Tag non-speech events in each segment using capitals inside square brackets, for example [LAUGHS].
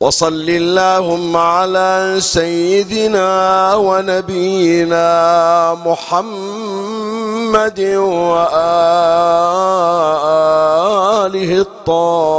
وصل اللهم على سيدنا ونبينا محمد وآله الطاهرين.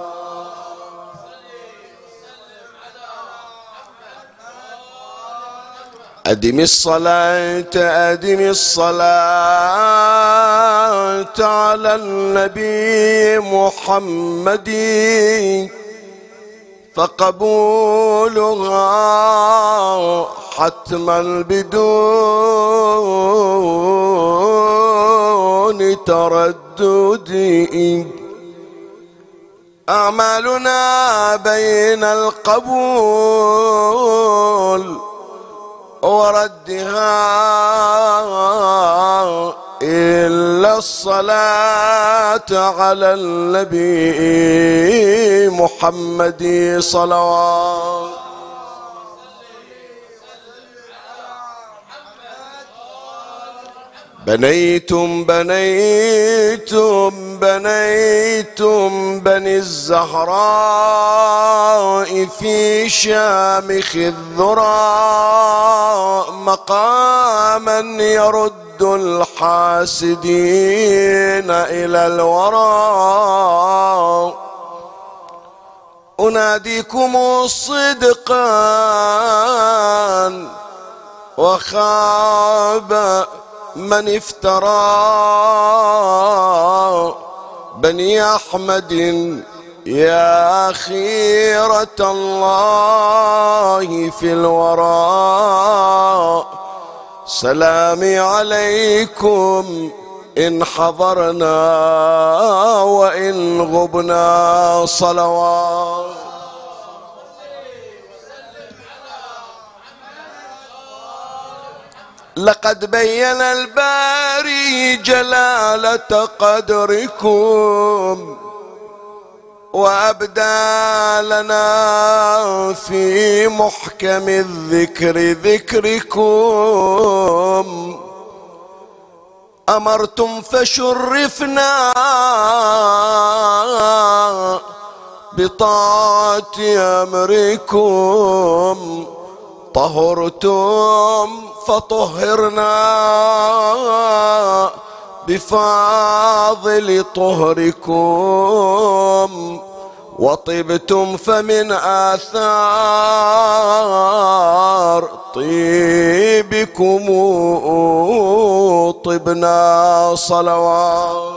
أدم الصلاة أدم الصلاة على النبي محمد. فقبولها حتما بدون تردد. أعمالنا بين القبول وردها إلا الصلاة على النبي محمد صلوات بنيتم بنيتم بنيتم بني الزهراء في شامخ الذرى مقاما يرد الحاسدين إلى الورى أناديكم صدقا وخاب من افترى بني أحمد يا خيرة الله في الورى. سلامي عليكم إن حضرنا وإن غبنا صلوات. لقد بين الباري جلالة قدركم وأبدى لنا في محكم الذكر ذكركم. أمرتم فشرفنا بطاعة أمركم. طهرتم فطهرنا بفاضل طهركم وطبتم فمن آثار طيبكم طبنا صلوات.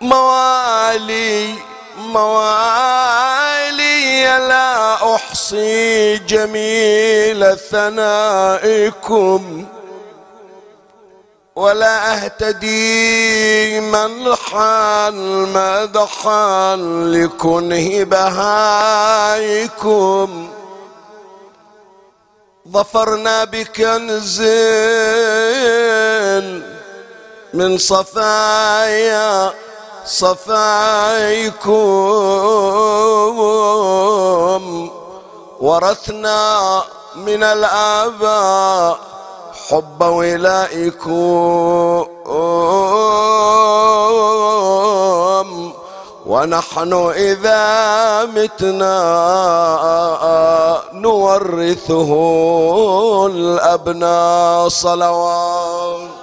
موالي موالي لا أحصي جميل ثنائكم ولا أهتدي منحا مدحا لكنه بهايكم ظفرنا بكنز من صفايا صفايكم ورثنا من الآباء حب ولائكم ونحن إذا متنا نورثه الأبناء صلوات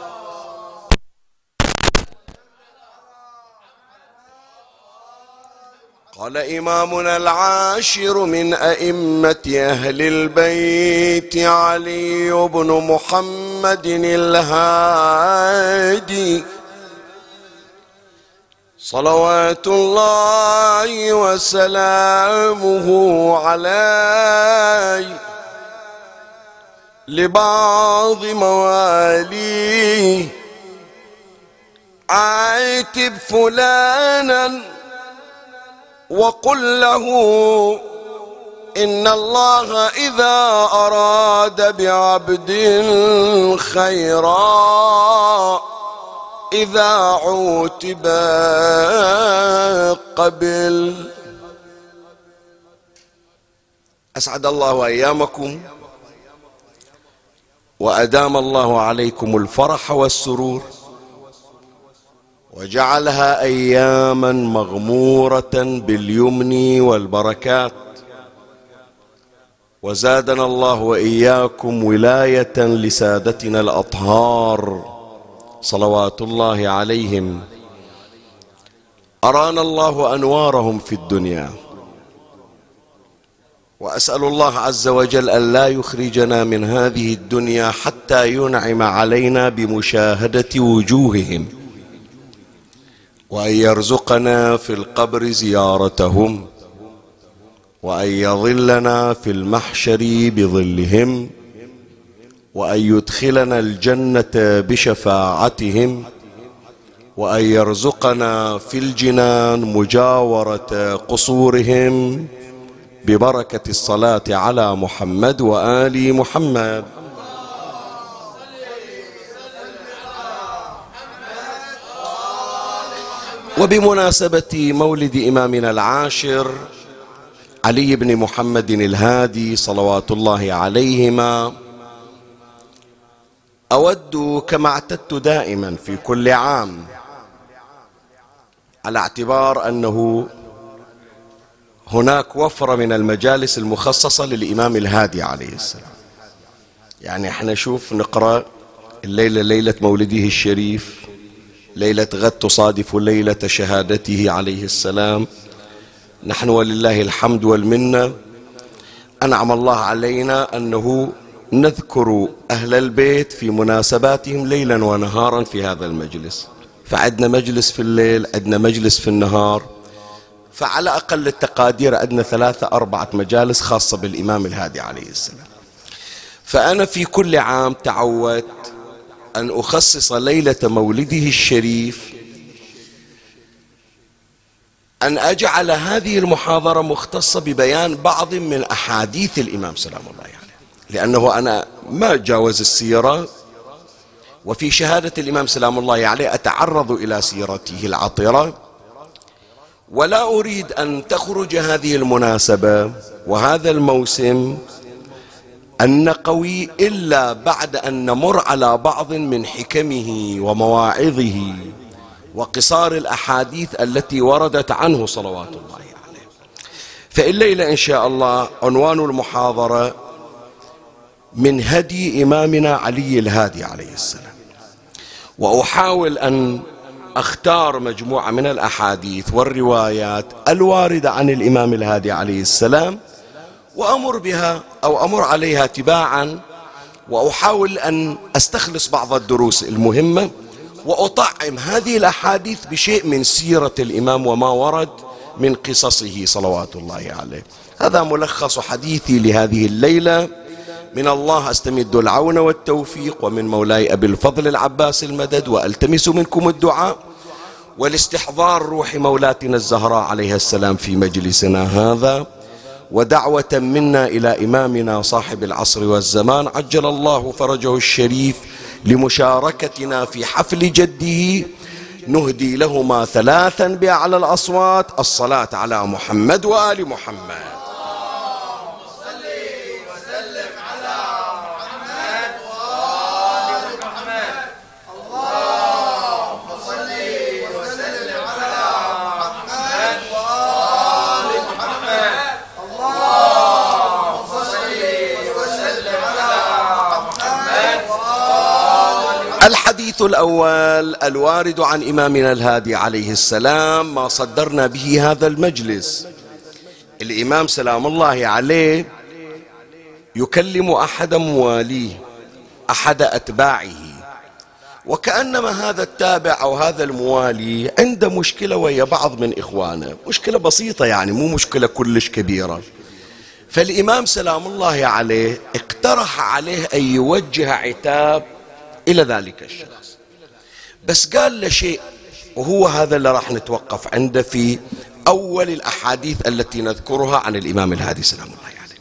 قال إمامنا العاشر من أئمة أهل البيت علي بن محمد الهادي. صلوات الله وسلامه عليه. لبعض مواليه. عاتب فلانا وقل له إن الله إذا أراد بعبد خيرا إذا عوتب قبل. أسعد الله أيامكم وأدام الله عليكم الفرح والسرور. وجعلها أياما مغمورة باليمن والبركات. وزادنا الله وإياكم ولاية لسادتنا الأطهار. صلوات الله عليهم. أرانا الله أنوارهم في الدنيا. وأسأل الله عز وجل أن لا يخرجنا من هذه الدنيا حتى ينعم علينا بمشاهدة وجوههم. وأن يرزقنا في القبر زيارتهم وأن يظلنا في المحشر بظلهم وأن يدخلنا الجنة بشفاعتهم وأن يرزقنا في الجنان مجاورة قصورهم ببركة الصلاة على محمد وآل محمد. وبمناسبة مولد إمامنا العاشر علي بن محمد الهادي صلوات الله عليهما أود كما اعتدت دائما في كل عام على اعتبار أنه هناك وفرة من المجالس المخصصة للإمام الهادي عليه السلام. يعني إحنا شوف نقرأ الليلة ليلة مولده الشريف ليلة غد تصادف ليلة شهادته عليه السلام. نحن ولله الحمد والمنة. أنعم الله علينا أنه نذكر أهل البيت في مناسباتهم ليلا ونهارا في هذا المجلس. فعدنا مجلس في الليل عندنا مجلس في النهار. فعلى أقل التقادير عندنا ثلاثة أربعة مجالس خاصة بالإمام الهادي عليه السلام. فأنا في كل عام تعودت أن أخصص ليلة مولده الشريف أن أجعل هذه المحاضرة مختصة ببيان بعض من أحاديث الإمام سلام الله عليه يعني. لأنه أنا ما جاوز السيرة وفي شهادة الإمام سلام الله عليه أتعرض إلى سيرته العطرة ولا أريد أن تخرج هذه المناسبة وهذا الموسم النقوي إلا بعد أن نمر على بعض من حكمه ومواعظه وقصار الأحاديث التي وردت عنه صلوات الله عليه. فالليلة إن شاء الله عنوان المحاضرة من هدي إمامنا علي الهادي عليه السلام. وأحاول أن أختار مجموعة من الأحاديث والروايات الواردة عن الإمام الهادي عليه السلام وأمر بها أو أمر عليها تباعا وأحاول أن أستخلص بعض الدروس المهمة وأطعم هذه الأحاديث بشيء من سيرة الإمام وما ورد من قصصه صلوات الله عليه. هذا ملخص حديثي لهذه الليلة. من الله أستمد العون والتوفيق ومن مولاي أبي الفضل العباس المدد وألتمس منكم الدعاء. والاستحضار روح مولاتنا الزهراء عليها السلام في مجلسنا هذا. ودعوة منا إلى إمامنا صاحب العصر والزمان. عجل الله فرجه الشريف لمشاركتنا في حفل جده. نهدي لهما ثلاثا بأعلى الأصوات. الصلاة على محمد وآل محمد. الحديث الأول الوارد عن إمامنا الهادي عليه السلام ما صدرنا به هذا المجلس. الإمام سلام الله عليه يكلم أحد مواليه أحد أتباعه. وكأنما هذا التابع أو هذا الموالي عنده مشكلة ويا بعض من إخوانه. مشكلة بسيطة يعني مو مشكلة كلش كبيرة. فالإمام سلام الله عليه اقترح عليه أن يوجه عتاب إلى ذلك الشخص. بس قال له شيء وهو هذا اللي راح نتوقف عنده في أول الأحاديث التي نذكرها عن الإمام الهادي سلام الله عليه.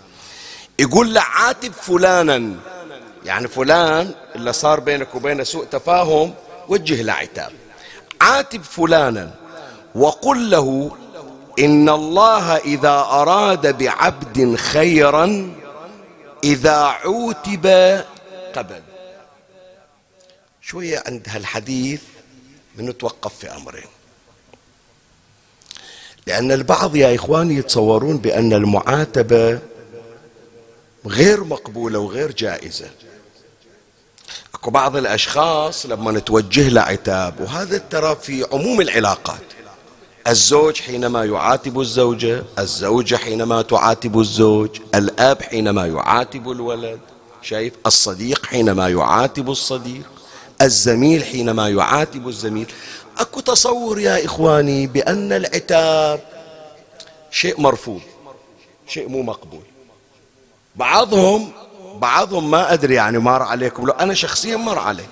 يقول له عاتب فلانا يعني فلان اللي صار بينك وبينه سوء تفاهم وجه له عتاب عاتب فلانا وقل له إن الله إذا أراد بعبد خيرا إذا عوتب قبل شوية عند هالحديث بنتوقف في أمرين. لأن البعض يا إخواني يتصورون بأن المعاتبة غير مقبولة وغير جائزة. أكو بعض الأشخاص لما نتوجه له عتاب وهذا ترى في عموم العلاقات. الزوج حينما يعاتب الزوجة الزوجة حينما تعاتب الزوج الأب حينما يعاتب الولد شايف؟ الصديق حينما يعاتب الصديق. الزميل حينما يعاتب الزميل. أكو تصور يا إخواني بأن العتاب شيء مرفوض شيء مو مقبول. بعضهم بعضهم ما أدري يعني مر عليكم. لو أنا شخصيا مر علي.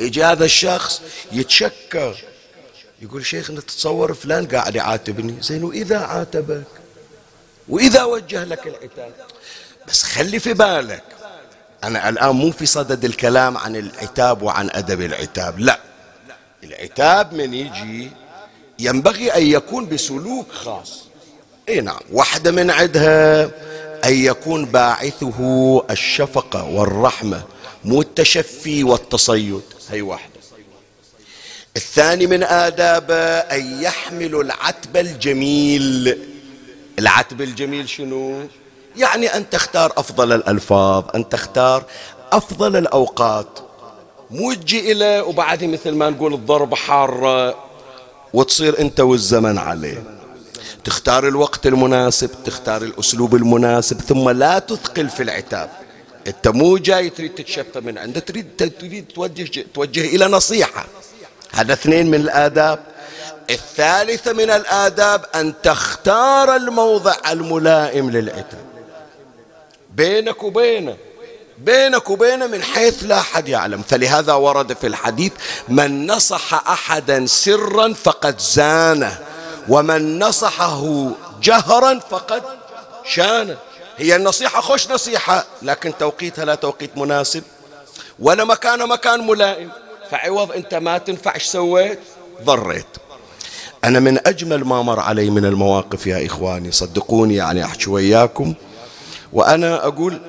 يجي هذا الشخص يتشكر يقول شيخ أنت تتصور فلان قاعد يعاتبني؟ زين وإذا عاتبك؟ وإذا وجه لك العتاب؟ بس خلي في بالك أنا الآن مو في صدد الكلام عن العتاب وعن أدب العتاب لا. العتاب من يجي ينبغي أن يكون بسلوك خاص. إي نعم واحدة من عدها أن يكون باعثه الشفقة والرحمة مو التشفي والتصيد. هي واحدة. الثاني من آدابه أن يحمل العتب الجميل. العتب الجميل شنو؟ يعني أن تختار أفضل الألفاظ أن تختار أفضل الأوقات. مو تجي إليه وبعدها مثل ما نقول الضربة حارة. وتصير أنت والزمن عليه. تختار الوقت المناسب تختار الأسلوب المناسب ثم لا تثقل في العتاب. أنت مو جاي تريد تتشفى من عنده تريد تريد توجه توجه إلى نصيحة. هذا اثنين من الآداب. الثالثة من الآداب أن تختار الموضع الملائم للعتاب. بينك وبينه بينك وبينه من حيث لا أحد يعلم. فلهذا ورد في الحديث من نصح أحدا سرا فقد زانه ومن نصحه جهرا فقد شانه. هي النصيحة خوش نصيحة لكن توقيتها لا توقيت مناسب. ولا مكان مكان ملائم. فعوض أنت ما تنفع سويت؟ ضريت. أنا من أجمل ما مر علي من المواقف يا إخواني صدقوني يعني أحكي وياكم. وأنا أقول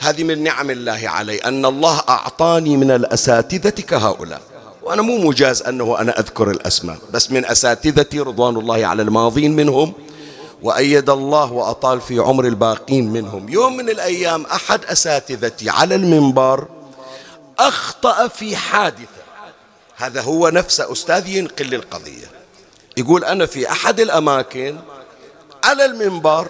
هذه من نعم الله علي أن الله أعطاني من الأساتذة كهؤلاء. وأنا مو مجاز أنه أنا أذكر الأسماء بس من أساتذتي رضوان الله على الماضين منهم وأيد الله وأطال في عمر الباقين منهم. يوم من الأيام أحد أساتذتي على المنبر أخطأ في حادثة. هذا هو نفسه أستاذ ينقل القضية يقول أنا في أحد الأماكن على المنبر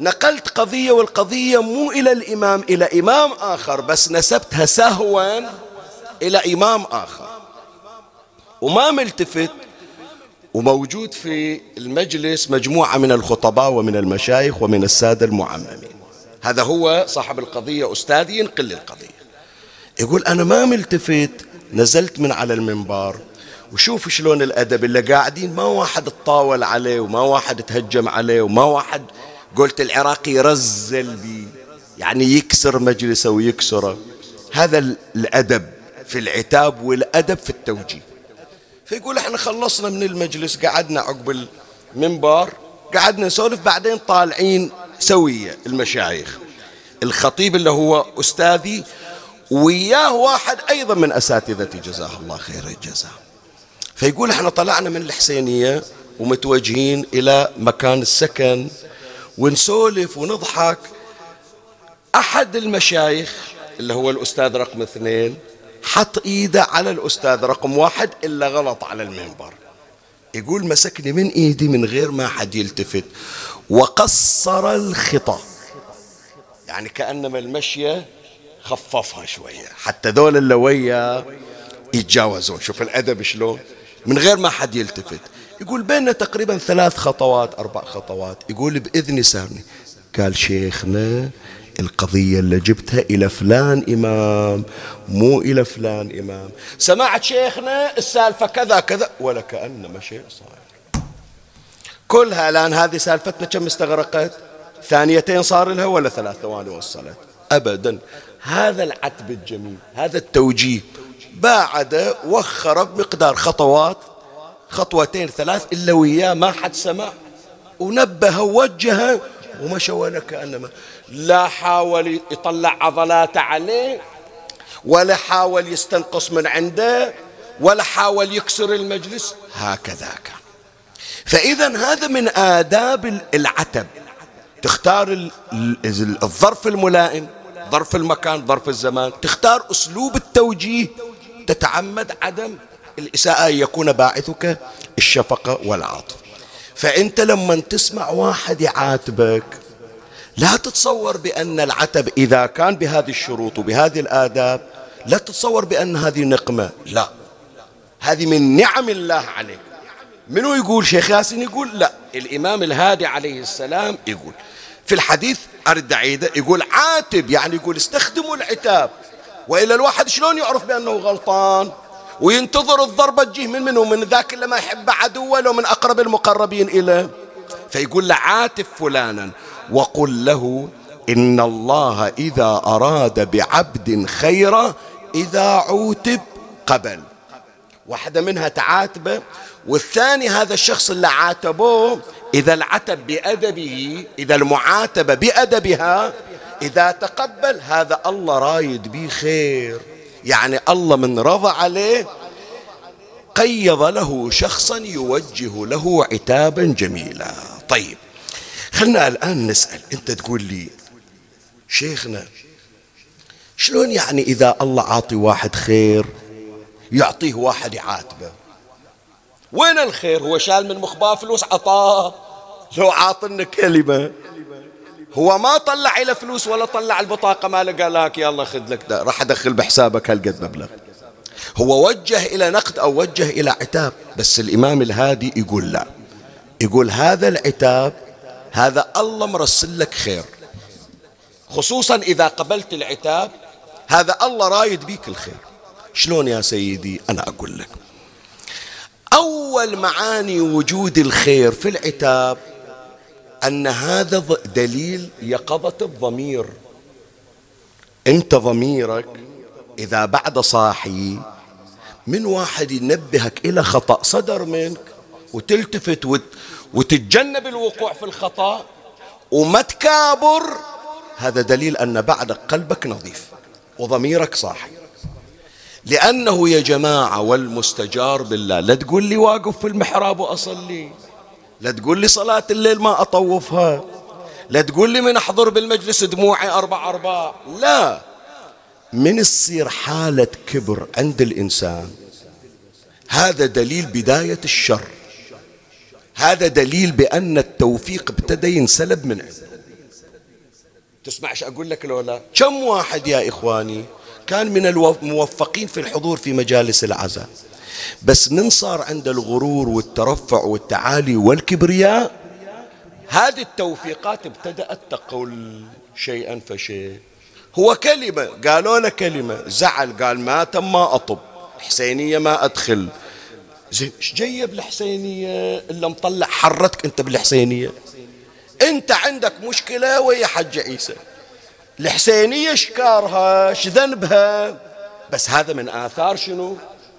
نقلت قضية والقضية مو إلى الإمام إلى إمام آخر بس نسبتها سهوا إلى إمام آخر. وما ملتفت وموجود في المجلس مجموعة من الخطباء ومن المشايخ ومن السادة المعممين. هذا هو صاحب القضية أستاذي ينقل القضية. يقول أنا ما ملتفت نزلت من على المنبر وشوف شلون الأدب اللي قاعدين ما واحد تطاول عليه وما واحد تهجم عليه وما واحد قلت العراقي يرزل بي يعني يكسر مجلسه ويكسره. هذا الأدب في العتاب والأدب في التوجيه. فيقول إحنا خلصنا من المجلس قعدنا عقب المنبر قعدنا نسولف بعدين طالعين سوية المشايخ. الخطيب اللي هو أستاذي وياه واحد أيضا من أساتذتي جزاه الله خير الجزاء. فيقول إحنا طلعنا من الحسينية ومتوجهين إلى مكان السكن. ونسولف ونضحك. أحد المشايخ اللي هو الأستاذ رقم اثنين حط إيده على الأستاذ رقم واحد إلا غلط على المنبر. يقول مسكني من إيدي من غير ما حد يلتفت. وقصر الخطى يعني كأنما المشية خففها شوية. حتى ذول اللي ويا يتجاوزون. شوف الأدب شلون. من غير ما حد يلتفت. يقول بيننا تقريبا ثلاث خطوات أربع خطوات. يقول بإذن سارني قال شيخنا القضية اللي جبتها إلى فلان إمام مو إلى فلان إمام. سمعت شيخنا السالفة كذا كذا ولا كأنما شيء صاير كلها الآن هذه سالفتنا كم استغرقت؟ ثانيتين صار لها ولا ثلاث؟ ثواني وصلت. أبدا. هذا العتب الجميل هذا التوجيه. باعد وخر بمقدار خطوات خطوتين ثلاث إلا وياه ما حد سمع. ونبه ووجه ومشى ولا كأنما لا حاول يطلع عضلاته عليه ولا حاول يستنقص من عنده ولا حاول يكسر المجلس. هكذا كان فإذا هذا من آداب العتب. تختار الظرف الملائم ظرف المكان ظرف الزمان. تختار أسلوب التوجيه. تتعمد عدم الإساءة أن يكون باعثك الشفقة والعاطفة فأنت لما تسمع واحد يعاتبك لا تتصور بأن العتب إذا كان بهذه الشروط وبهذه الآداب لا تتصور بأن هذه نقمة لا. هذه من نعم الله عليك. منو يقول؟ شيخ ياسين يقول لا. الإمام الهادي عليه السلام يقول. في الحديث أرد أعيده يقول عاتب يعني يقول استخدموا العتاب. وإلا الواحد شلون يعرف بأنه غلطان؟ وينتظر الضربة تجيه من منه من ذاك اللي ما يحب عدوه لو من أقرب المقربين إليه. فيقول له عاتب فلانا وقل له إن الله إذا أراد بعبد خيرا إذا عوتب قبل. واحدة منها تعاتبه والثاني هذا الشخص اللي عاتبوه إذا العتب بأدبه إذا المعاتبة بأدبها إذا تقبل هذا الله رايد به خير. يعني الله من رضى عليه قيض له شخصا يوجه له عتابا جميلا. طيب خلنا الآن نسأل. أنت تقول لي شيخنا شلون يعني إذا الله عاطي واحد خير يعطيه واحد يعاتبه؟ وين الخير؟ هو شال من مخباه فلوس عطاه. لو عاطنا كلمة. هو ما طلع إلى فلوس ولا طلع البطاقة ماله قال لك يلا خذ لك راح أدخل بحسابك هالقد مبلغ. هو وجه إلى نقد أو وجه إلى عتاب بس الإمام الهادي يقول لا. يقول هذا العتاب هذا الله مرسل لك خير. خصوصا إذا قبلت العتاب هذا الله رايد بيك الخير. شلون يا سيدي؟ أنا أقول لك. أول معاني وجود الخير في العتاب أن هذا دليل يقظة الضمير. أنت ضميرك إذا بعد صاحي من واحد ينبهك إلى خطأ صدر منك وتلتفت وت وتتجنب الوقوع في الخطأ وما تكابر هذا دليل أن بعد قلبك نظيف وضميرك صاحي. لأنه يا جماعة والمستجار بالله لا تقول لي واقف في المحراب وأصلي. لا تقول لي صلاة الليل ما أطوفها. لا تقول لي من أحضر بالمجلس دموعي أربع أرباع. لا. من تصير حالة كبر عند الإنسان. هذا دليل بداية الشر. هذا دليل بأن التوفيق ابتدى ينسلب من عنده تسمعش أقول لك لو لا؟ كم واحد يا إخواني كان من الموفقين في الحضور في مجالس العزاء؟ بس من صار عنده الغرور والترفع والتعالي والكبرياء؟ هذه التوفيقات ابتدأت تقول شيئا فشيء. هو كلمة قالوا له كلمة. زعل قال ما تم ما أطب. حسينية ما أدخل. زين إيش جيب الحسينية؟ إلا مطلع حرتك أنت بالحسينية. أنت عندك مشكلة ويا حج عيسى. الحسينية شكارها ذنبها؟ بس هذا من آثار شنو؟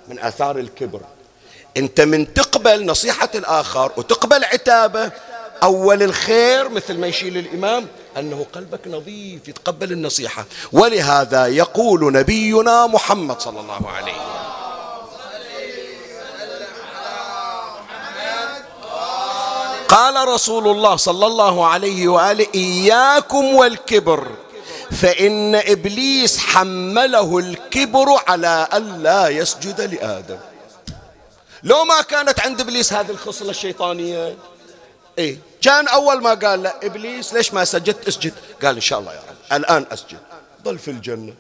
من آثار الكبر. أنت من تقبل نصيحة الآخر وتقبل عتابة أول الخير مثل ما يشيل الإمام أنه قلبك نظيف يتقبل النصيحة. ولهذا يقول نبينا محمد صلى الله عليه وسلم. قال رسول الله صلى الله عليه وآله إياكم والكبر. فإن إبليس حمله الكبر على الا يسجد لآدم. لو ما كانت عند إبليس هذه الخصلة الشيطانية. إيه كان أول ما قال له إبليس ليش ما سجدت؟ اسجد. قال إن شاء الله يا رب الآن أسجد. ضل في الجنة.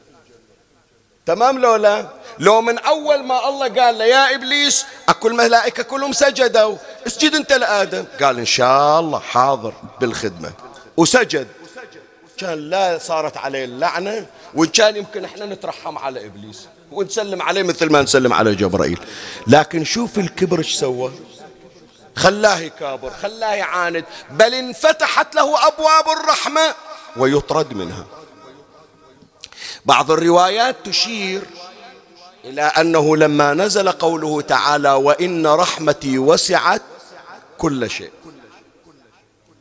تمام لو لا؟ لو من أول ما الله قال له يا إبليس أكو الملائكة كلهم سجدوا. اسجد أنت لآدم. قال إن شاء الله حاضر بالخدمة. وسجد. كان لا صارت عليه اللعنة وإن كان يمكن إحنا نترحم على إبليس ونسلم عليه مثل ما نسلم على جبرائيل. لكن شوف الكبر إيش سوى؟ خلاه يكابر خلاه يعاند بل انفتحت له أبواب الرحمة ويطرد منها. بعض الروايات تشير إلى أنه لما نزل قوله تعالى وإن رحمتي وسعت كل شيء.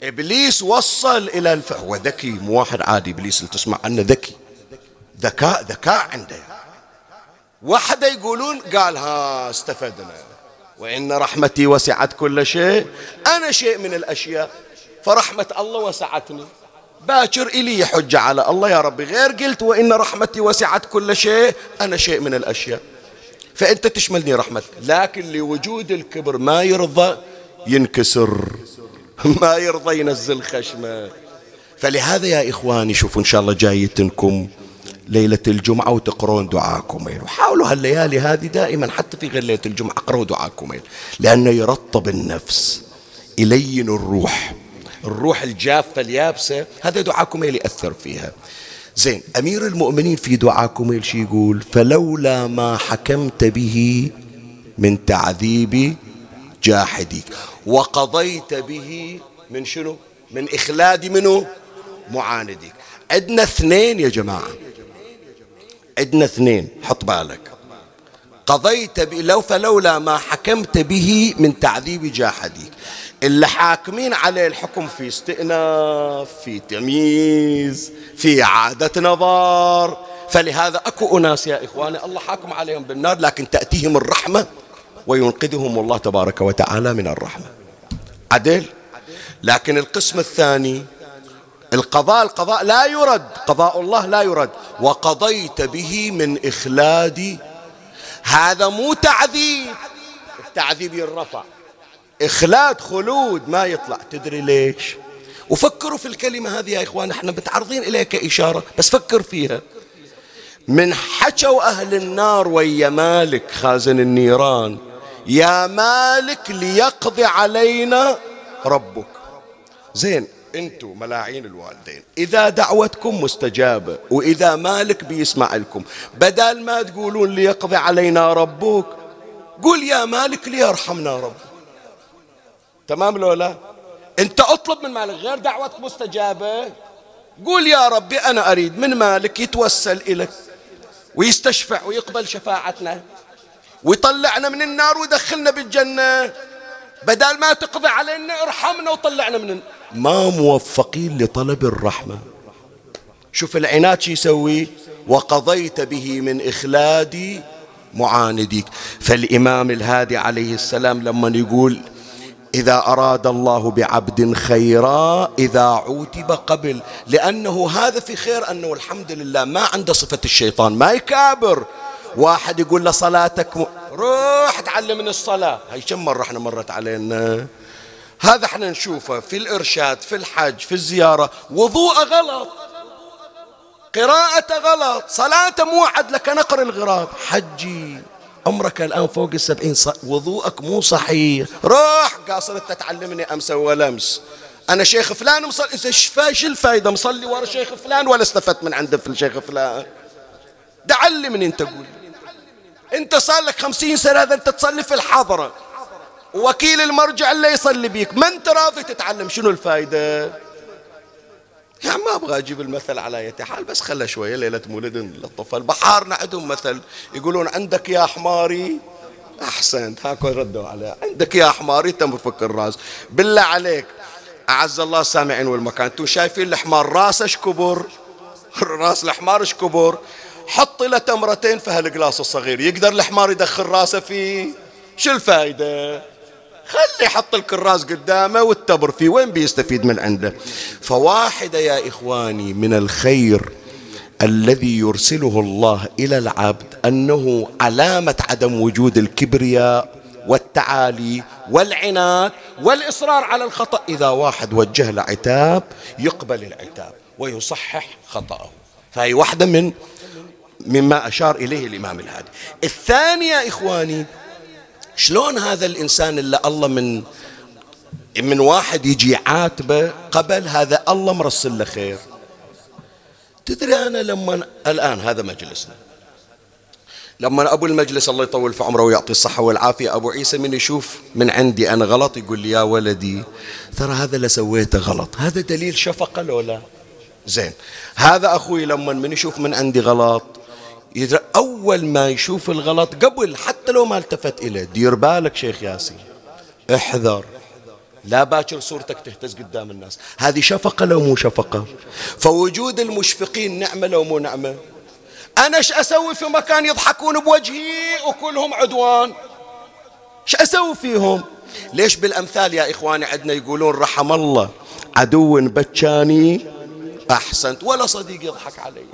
إبليس وصل إلى الف... هو ذكي مو واحد عادي إبليس اللي تسمع عنه ذكي. ذكاء ذكاء عنده. وحده يقولون قال ها استفدنا. وإن رحمتي وسعت كل شيء. أنا شيء من الأشياء. فرحمة الله وسعتني. باكر إلي حجة على الله يا ربي غير قلت وإن رحمتي وسعت كل شيء. أنا شيء من الأشياء. فأنت تشملني رحمتك لكن لوجود الكبر ما يرضى ينكسر. [LAUGHS] ما يرضى ينزل خشمه فلهذا يا إخواني شوفوا إن شاء الله جايتنكم ليلة الجمعة وتقرون دعاكم. وحاولوا هالليالي هذه دائما حتى في غير ليلة الجمعة اقرأوا دعاكم. لأنه يرطب النفس يلين الروح. الروح الجافة اليابسة هذا دعاء كميل يأثر فيها. زين أمير المؤمنين في دعاء كميل شي يقول فلولا ما حكمت به من تعذيب جاحديك. وقضيت به من شنو؟ من إخلاد منه معانديك عندنا اثنين يا جماعة. عندنا اثنين حط بالك. قضيت لو فلولا ما حكمت به من تعذيب جاحديك. اللي حاكمين عليه الحكم في استئناف في تمييز في عادة نظر فلهذا أكو أناس يا إخواني الله حاكم عليهم بالنار لكن تأتيهم الرحمة وينقذهم الله تبارك وتعالى من الرحمة. عدل. لكن القسم الثاني القضاء القضاء لا يرد. قضاء الله لا يرد. وقضيت به من إخلاد. هذا مو تعذيب. التعذيب يرفع. إخلاد خلود ما يطلع. تدري ليش؟ وفكروا في الكلمة هذه يا إخوان. إحنا متعرضين إليها كإشارة بس فكر فيها. من حكوا أهل النار ويا مالك خازن النيران. يا مالك ليقضي علينا ربك. زين أنتم ملاعين الوالدين. إذا دعوتكم مستجابة وإذا مالك بيسمع لكم بدل ما تقولون ليقضي علينا ربك قول يا مالك ليرحمنا ربك تمام لو لا؟ انت اطلب من مالك غير دعوتك مستجابة. قول يا ربي أنا أريد من مالك يتوسل الك ويستشفع ويقبل شفاعتنا. ويطلعنا من النار ويدخلنا بالجنة. بدل ما تقضي علينا ارحمنا وطلعنا من. ما موفقين لطلب الرحمة. شوف العناد شو يسوي؟ وقضيت به من إخلادي معانديك. فالإمام الهادي عليه السلام لما يقول إذا أراد الله بعبد خيرا إذا عوتب قبل. لأنه هذا في خير أنه الحمد لله ما عنده صفة الشيطان. ما يكابر. واحد يقول له صلاتك م... روح تعلمني الصلاة. هاي كم مرة إحنا مرت علينا؟ هذا إحنا نشوفه في الإرشاد في الحج في الزيارة. وضوء غلط. قراءة غلط. صلاة مو لك نقر الغراب. حجي. عمرك الآن فوق السبعين وضوءك مو صحيح. روح. قاصر أنت تعلمني أمس ولمس أنا شيخ فلان مصلي إيش الفايدة مصلي ورا شيخ فلان ولا استفدت من عنده في الشيخ فلان؟ ده علمني أنت قول أنت صار لك خمسين سنة هذا أنت تصلي في الحضرة. وكيل المرجع اللي يصلي بيك. ما أنت راضي تتعلم؟ شنو الفايدة؟ يعني ما أبغى أجيب المثل على اي حال بس خلى شوية. ليلة مولد للطفل. بحارنا عندهم مثل. يقولون عندك يا حماري. أحسنت. هاكو ردوا عليه عندك يا حماري. تم فك الراس. بالله عليك. أعز الله السامعين والمكان. أنتم شايفين الحمار؟ راسه كبر؟ [LAUGHS] راس الحمار كبر؟ حط له تمرتين في هالقلاص الصغير يقدر الحمار يدخل راسه فيه. شو الفائده خلي يحط الكراس قدامه والتبر فيه وين بيستفيد من عنده؟ فواحدة يا إخواني من الخير الذي يرسله الله إلى العبد أنه علامة عدم وجود الكبرياء والتعالي والعناد والإصرار على الخطأ. إذا واحد وجه له عتاب يقبل العتاب ويصحح خطأه. فهي واحدة من مما أشار إليه الإمام الهادي. الثانية إخواني شلون هذا الإنسان اللي الله من من واحد يجي عاتبه قبل هذا الله مرسل له خير. تدري أنا لما الآن هذا مجلسنا. لما أبو المجلس الله يطول في عمره ويعطي الصحة والعافية أبو عيسى من يشوف من عندي أنا غلط يقول لي يا ولدي ترى هذا اللي سويته غلط. هذا دليل شفقة لو لا؟ زين. هذا أخوي لما من يشوف من عندي غلط أول ما يشوف الغلط قبل حتى لو ما التفت إليه. دير بالك شيخ ياسين. احذر. لا باكر صورتك تهتز قدام الناس. هذه شفقة لو مو شفقة؟ فوجود المشفقين نعمة لو مو نعمة؟ أنا إيش أسوي في مكان يضحكون بوجهي وكلهم عدوان؟ إيش أسوي فيهم؟ ليش بالأمثال يا إخواني عندنا يقولون رحم الله عدو بكاني أحسنت ولا صديق يضحك علي.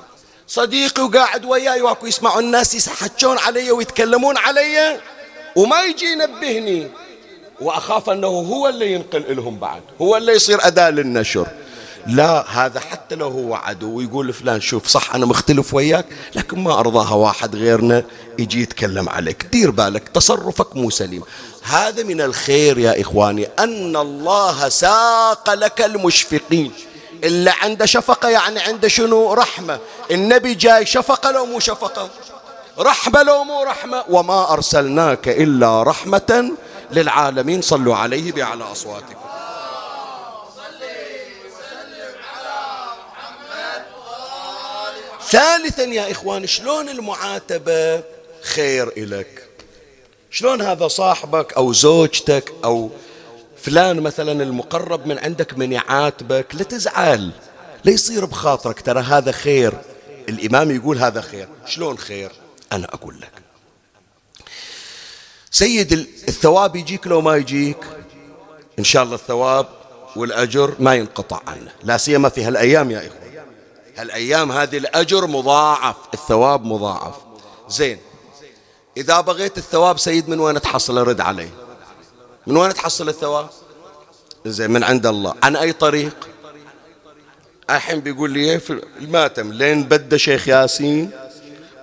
صديقي وقاعد وياي واكو يسمعوا الناس يحجون علي ويتكلمون علي وما يجي ينبهني. وأخاف أنه هو اللي ينقل لهم بعد. هو اللي يصير أداة للنشر. لا هذا حتى لو هو عدو ويقول فلان شوف صح أنا مختلف وياك لكن ما أرضاها واحد غيرنا يجي يتكلم عليك. دير بالك تصرفك مو سليم. هذا من الخير يا إخواني أن الله ساق لك المشفقين. إلا عنده شفقة يعني عنده شنو؟ رحمة. النبي جاي شفقة لو مو شفقة؟ رحمة لو مو رحمة. وما أرسلناك إلا رحمة للعالمين. صلوا عليه بأعلى أصواتكم. ثالثا يا إخوان شلون المعاتبة خير إلك شلون هذا صاحبك أو زوجتك أو فلان مثلا المقرب من عندك من يعاتبك لا تزعل. لا يصير بخاطرك ترى هذا خير. الإمام يقول هذا خير. شلون خير؟ أنا أقول لك. سيد الثواب يجيك لو ما يجيك. إن شاء الله الثواب والأجر ما ينقطع عنه. لا سيما في هالأيام يا إخوة هالأيام هذه الأجر مضاعف الثواب مضاعف. زين إذا بغيت الثواب سيد من وين تحصل رد علي من وين تحصل الثواب؟ زين من عند الله. عن أي طريق؟ الحين بيقول لي في الماتم لين بدأ شيخ ياسين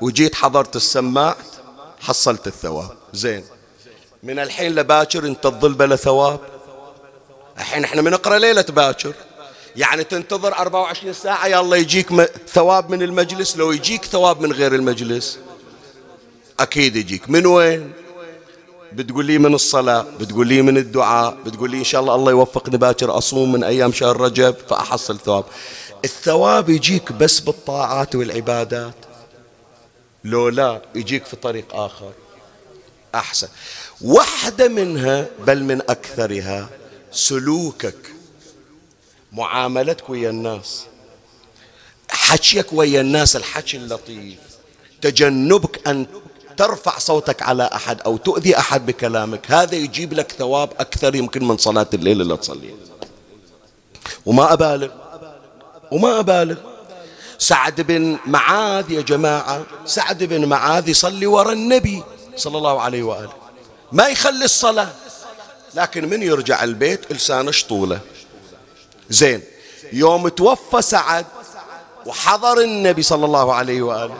وجيت حضرت السماعة حصلت الثواب. زين. من الحين لباكر انت تظل بلا ثواب؟ الحين إحنا بنقرا ليلة باكر. يعني تنتظر 24 ساعة يلا يجيك ثواب من المجلس لو يجيك ثواب من غير المجلس أكيد يجيك. من وين؟ بتقول لي من الصلاة بتقول لي من الدعاء بتقول لي إن شاء الله الله يوفقني باكر أصوم من أيام شهر رجب فأحصل ثواب. الثواب يجيك بس بالطاعات والعبادات. لو لا يجيك في طريق آخر. أحسن. واحدة منها بل من أكثرها سلوكك. معاملتك ويا الناس. حكيك ويا الناس الحكي اللطيف. تجنبك أن ترفع صوتك على أحد أو تؤذي أحد بكلامك. هذا يجيب لك ثواب أكثر يمكن من صلاة الليل اللي تصليها وما أبالغ. وما أبالغ. سعد بن معاذ يا جماعة. سعد بن معاذ يصلي وراء النبي صلى الله عليه وآله. ما يخلي الصلاة. لكن من يرجع البيت لسانه شطولة. زين. يوم توفى سعد وحضر النبي صلى الله عليه وآله.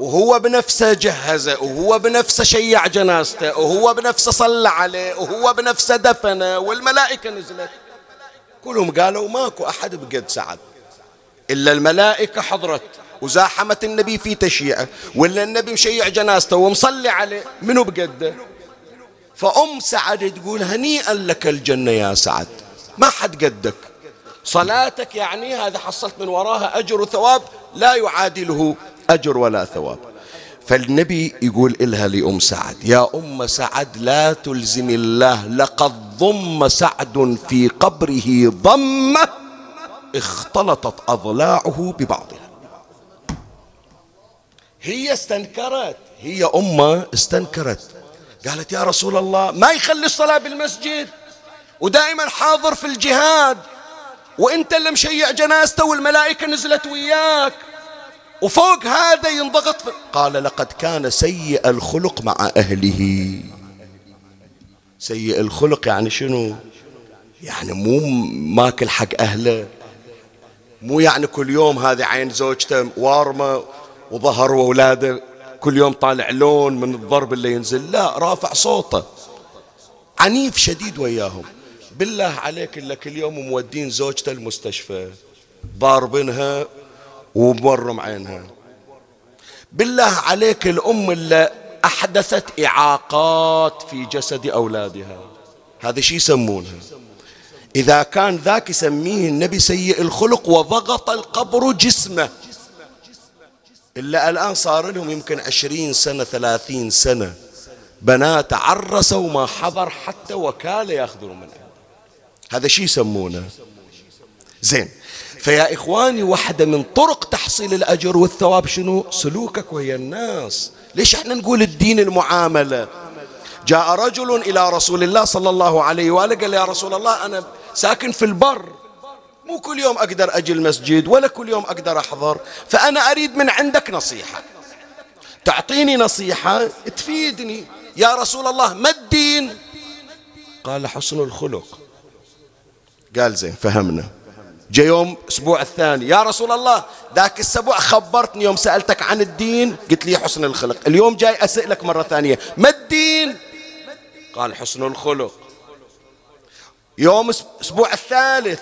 وهو بنفسه جهزه وهو بنفسه شيع جنازته وهو بنفسه صلى عليه وهو بنفسه دفنه والملائكة نزلت. كلهم قالوا ماكو أحد بقد سعد. إلا الملائكة حضرت وزاحمت النبي في تشييعه ولا النبي مشيع جنازته ومصلي عليه. منو بقده فأم سعد تقول هنيئا لك الجنة يا سعد. ما حد قدك. صلاتك يعني هذا حصلت من وراها أجر وثواب لا يعادله. أجر ولا ثواب. فالنبي يقول إلها لأم سعد يا أم سعد لا تلزم الله لقد ضم سعد في قبره ضمة اختلطت أضلاعه ببعضها. هي استنكرت هي أمة استنكرت. قالت يا رسول الله ما يخلي الصلاة بالمسجد ودائما حاضر في الجهاد وانت اللي مشيع جنازته والملائكة نزلت وياك. وفوق هذا ينضغط قال لقد كان سيء الخلق مع أهله. سيء الخلق يعني شنو؟ يعني مو ماكل حق أهله. مو يعني كل يوم هذه عين زوجته وارمة وظهر وأولاده كل يوم طالع لون من الضرب اللي ينزل. لا رافع صوته. عنيف شديد وياهم. بالله عليك إلا كل يوم مودين زوجته المستشفى ضاربينها ومورم عينها بالله عليك الأم اللي أحدثت إعاقات في جسد أولادها. هذا شي يسمونها. إذا كان ذاك يسميه النبي سيء الخلق وضغط القبر جسمه. إلا الآن صار لهم يمكن عشرين سنة ثلاثين سنة. بنات عرسوا وما حضر حتى وكالة ياخذون منها. هذا شي يسمونه. زين. فيا إخواني واحدة من طرق تحصيل الأجر والثواب شنو؟ سلوكك ويا الناس. ليش إحنا نقول الدين المعاملة؟ جاء رجل إلى رسول الله صلى الله عليه وآله قال يا رسول الله أنا ساكن في البر. مو كل يوم أقدر أجي المسجد ولا كل يوم أقدر أحضر. فأنا أريد من عندك نصيحة. تعطيني نصيحة تفيدني. يا رسول الله ما الدين؟ قال حسن الخلق. قال زين فهمنا. جاء يوم أسبوع الثاني. يا رسول الله ذاك الأسبوع خبرتني يوم سألتك عن الدين. قلت لي حسن الخلق اليوم جاي أسألك مرة ثانية ما الدين؟ قال حسن الخلق. يوم أسبوع الثالث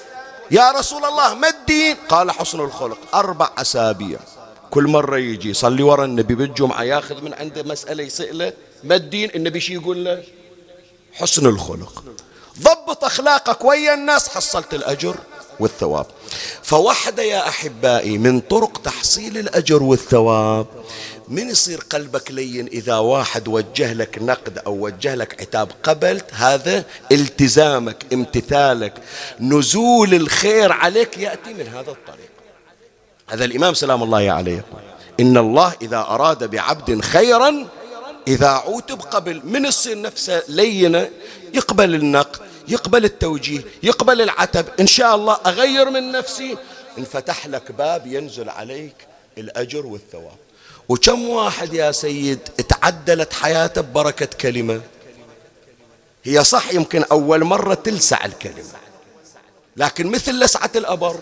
يا رسول الله ما الدين؟ قال حسن الخلق أربع أسابيع. كل مرة يجي يصلي ورا النبي بالجمعة ياخذ من عنده مسألة يسأله ما الدين؟ النبي شي يقول له؟ حسن الخلق. ضبط أخلاقك ويا الناس حصلت الأجر. والثواب. فوحدة يا أحبائي من طرق تحصيل الأجر والثواب. من يصير قلبك لين إذا واحد وجه لك نقد أو وجه لك عتاب قبلت؟ هذا التزامك امتثالك نزول الخير عليك يأتي من هذا الطريق. هذا الإمام سلام الله عليه إن الله إذا أراد بعبد خيرا إذا عوتب قبل من يصير نفسه لينة يقبل النقد يقبل التوجيه يقبل العتب. إن شاء الله أغير من نفسي. انفتح لك باب ينزل عليك الأجر والثواب. وكم واحد يا سيد تعدلت حياته ببركة كلمة؟ هي صح يمكن أول مرة تلسع الكلمة. لكن مثل لسعة الأبر.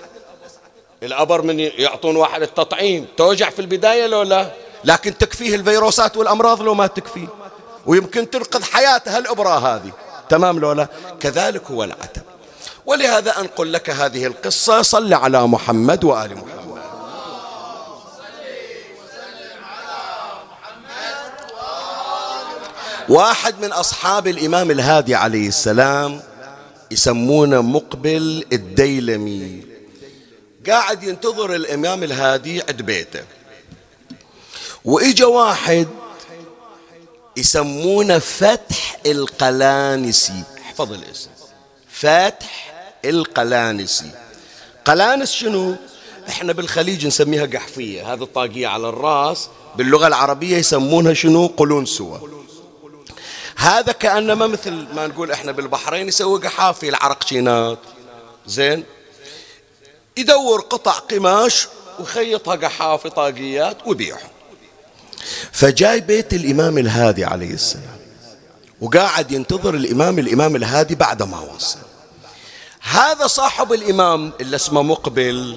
الأبر من يعطون واحد التطعيم. توجع في البداية لو لا؟ لكن تكفيه الفيروسات والأمراض لو ما تكفيه ويمكن تنقذ حياته الإبرة هذه. تمام لولا كذلك هو العتب. ولهذا أنقل لك هذه القصة صل على محمد وآل محمد. واحد من أصحاب الإمام الهادي عليه السلام يسمونه مقبل الديلمي. قاعد ينتظر الإمام الهادي عند بيته. وإجا واحد يسمونه فتح القلانسي. احفظ الاسم فتح القلانسي. قلانس شنو؟ إحنا بالخليج نسميها قحفية. هذه الطاقية على الرأس باللغة العربية يسمونها شنو؟ قلونسوة هذا كأنما مثل ما نقول إحنا بالبحرين يسوي قحافي العرقشينات زين؟ يدور قطع قماش ويخيطها قحافي طاقيات ويبيعهم. فجاي بيت الإمام الهادي عليه السلام وقاعد ينتظر الإمام الإمام الهادي بعد ما وصل. هذا صاحب الإمام اللي اسمه مقبل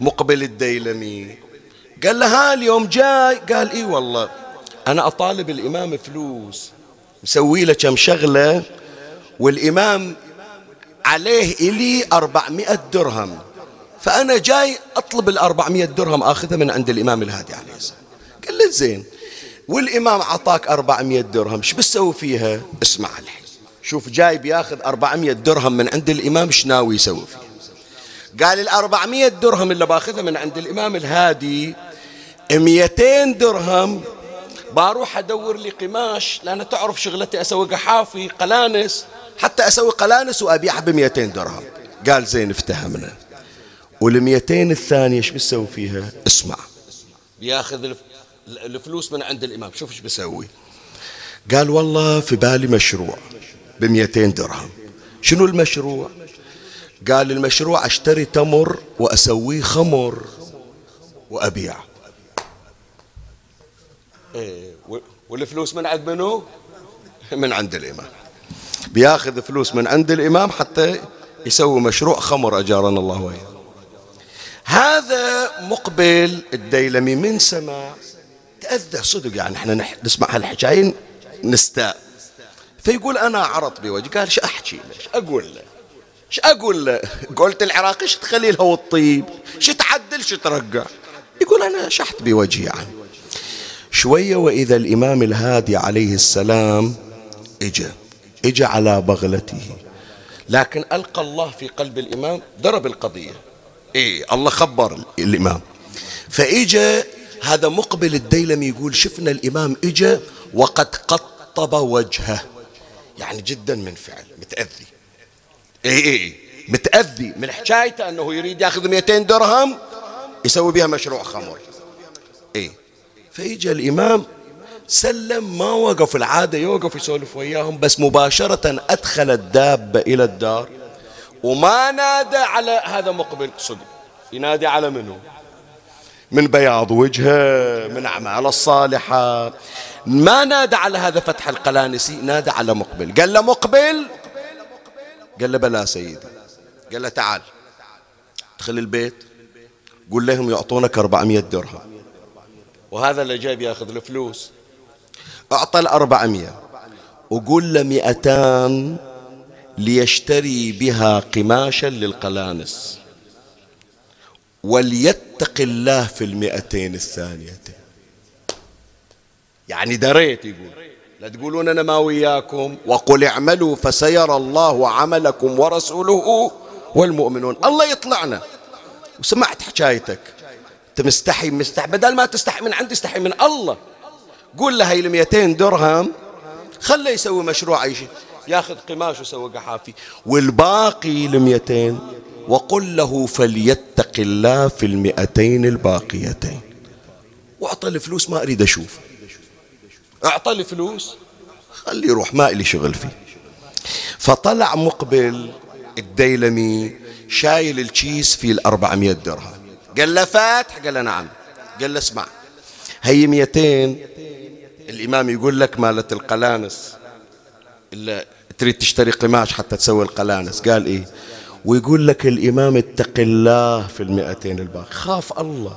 مقبل الديلمي. قال له ها اليوم جاي؟ قال إي والله أنا أطالب الإمام فلوس مسوي له كم شغلة والإمام عليه إلي أربعمائة درهم. فأنا جاي أطلب الأربعمائة درهم أخذها من عند الإمام الهادي عليه السلام. قال له زين والإمام عطاك أربعمائة درهم شو بتسوي فيها؟ اسمع الحين. شوف جاي بياخذ أربعمائة درهم من عند الإمام إيش ناوي يسوي فيها؟ قال الأربعمائة درهم اللي باخذها من عند الإمام الهادي مئتين درهم. بروح أدور لي قماش لأن تعرف شغلتي أسوي قحافي قلانس. حتى أسوي قلانس وأبيعها ب 200 درهم. قال زين افتهمنا. وال 200 الثانية إيش بتسوي فيها؟ اسمع. بياخذ الفلوس من عند الإمام. شوف إيش بسوي قال والله في بالي مشروع ب 200 درهم. شنو المشروع؟ قال المشروع أشتري تمر وأسويه خمر وأبيع. إيه والفلوس من عند منو؟ من عند الإمام. بياخذ فلوس من عند الإمام حتى يسوي مشروع خمر أجارنا الله وياه هذا مقبل الديلمي من سمع تأذى صدق يعني إحنا نسمع هالحكاية نستاء. فيقول أنا عرض بوجهي قال شو أحكي له؟ شو أقول له؟ شو أقول له؟ [LAUGHS] قلت العراقي شو تخلي له الطيب؟ شو تعدل؟ شو ترقع يقول أنا شحت بوجهي يعني. شوية وإذا الإمام الهادي عليه السلام إجا إجا على بغلته. لكن ألقى الله في قلب الإمام ضرب القضية. إيه الله خبر الإمام. فإجا هذا مقبل الديلمي يقول شفنا الإمام إجا وقد قطب وجهه. يعني جدا من فعل متأذي. إيه إيه متأذي من حكايته أنه يريد يأخذ 200 درهم يسوي بها مشروع خمر إيه. فإجا الإمام سلم ما وقف العادة يوقف يسولف وياهم بس مباشرة أدخل الدابة إلى الدار وما نادى على هذا مقبل صدق ينادي على منه من بياض وجهه من أعمال الصالحة. ما نادى على هذا فتح القلانسي نادى على مقبل. قال له مقبل؟ قال له بلا سيدي. قال له تعال ادخل البيت قول لهم يعطونك 400 درهم. وهذا اللي جاي بياخذ الفلوس. أعطى الأربعمية. وقول له مئتان ليشتري بها قماشا للقلانس. وليتق الله في المئتين الثانيتين يعني دريت يقول لا تقولون أنا ما وياكم. وقل اعملوا فسيرى الله عملكم ورسوله والمؤمنون. الله يطلعنا. وسمعت حكايتك. أنت مستحي مستحي. بدل ما تستحي من عندي استحي من الله. قول له هاي ال 200 درهم. خله يسوي مشروع شيء. ياخذ قماش ويسوي قحافي. والباقي ال 200 وقل له فليتق الله في المئتين الباقيتين. واعطى الفلوس ما أريد أشوف. اعطى الفلوس خليه يروح ما لي شغل فيه. فطلع مقبل الديلمي شايل الكيس في الأربعمية درهم. قال له فاتح قال له نعم. قال له اسمع هي ميتين. الإمام يقول لك مالت القلانس. إلا تريد تشتري قماش حتى تسوي القلانس. قال إيه؟ ويقول لك الإمام اتق الله في المئتين الباقي. خاف الله.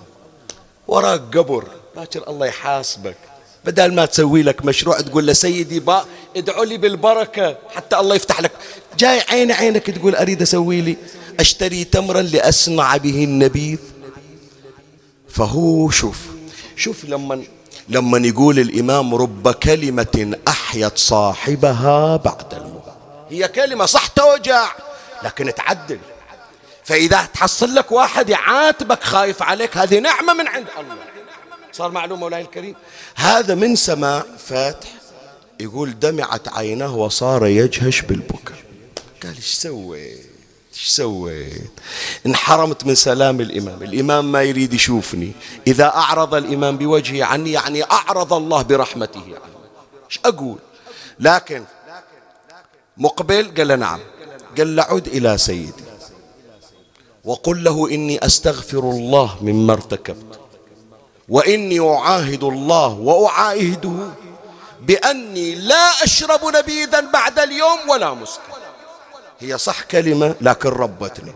وراك قبر. باكر الله يحاسبك. بدل ما تسوي لك مشروع تقول له سيدي با ادعوا لي بالبركة حتى الله يفتح لك. جاي عين عينك تقول أريد أسوي لي أشتري تمرا لأصنع به النبيذ. فهو شوف شوف لما لما يقول الإمام رب كلمة أحيت صاحبها بعد الموت هي كلمة صح توجع. لكن تعدل. فإذا تحصل لك واحد يعاتبك خايف عليك هذه نعمة من عند الله. صار معلوم مولاي الكريم. هذا من سماع فاتح يقول دمعت عينه وصار يجهش بالبكاء قال إيش سويت؟ إيش سويت؟ انحرمت من سلام الإمام. الإمام ما يريد يشوفني. إذا أعرض الإمام بوجهه عني يعني أعرض الله برحمته. عني إيش أقول؟ لكن مقبل؟ قال نعم. قال له عد إلى سيدي. وقل له إني أستغفر الله مما ارتكبت وإني أعاهد الله وأعاهده بأني لا أشرب نبيذا بعد اليوم ولا مسكر هي صح كلمة لكن ربتني.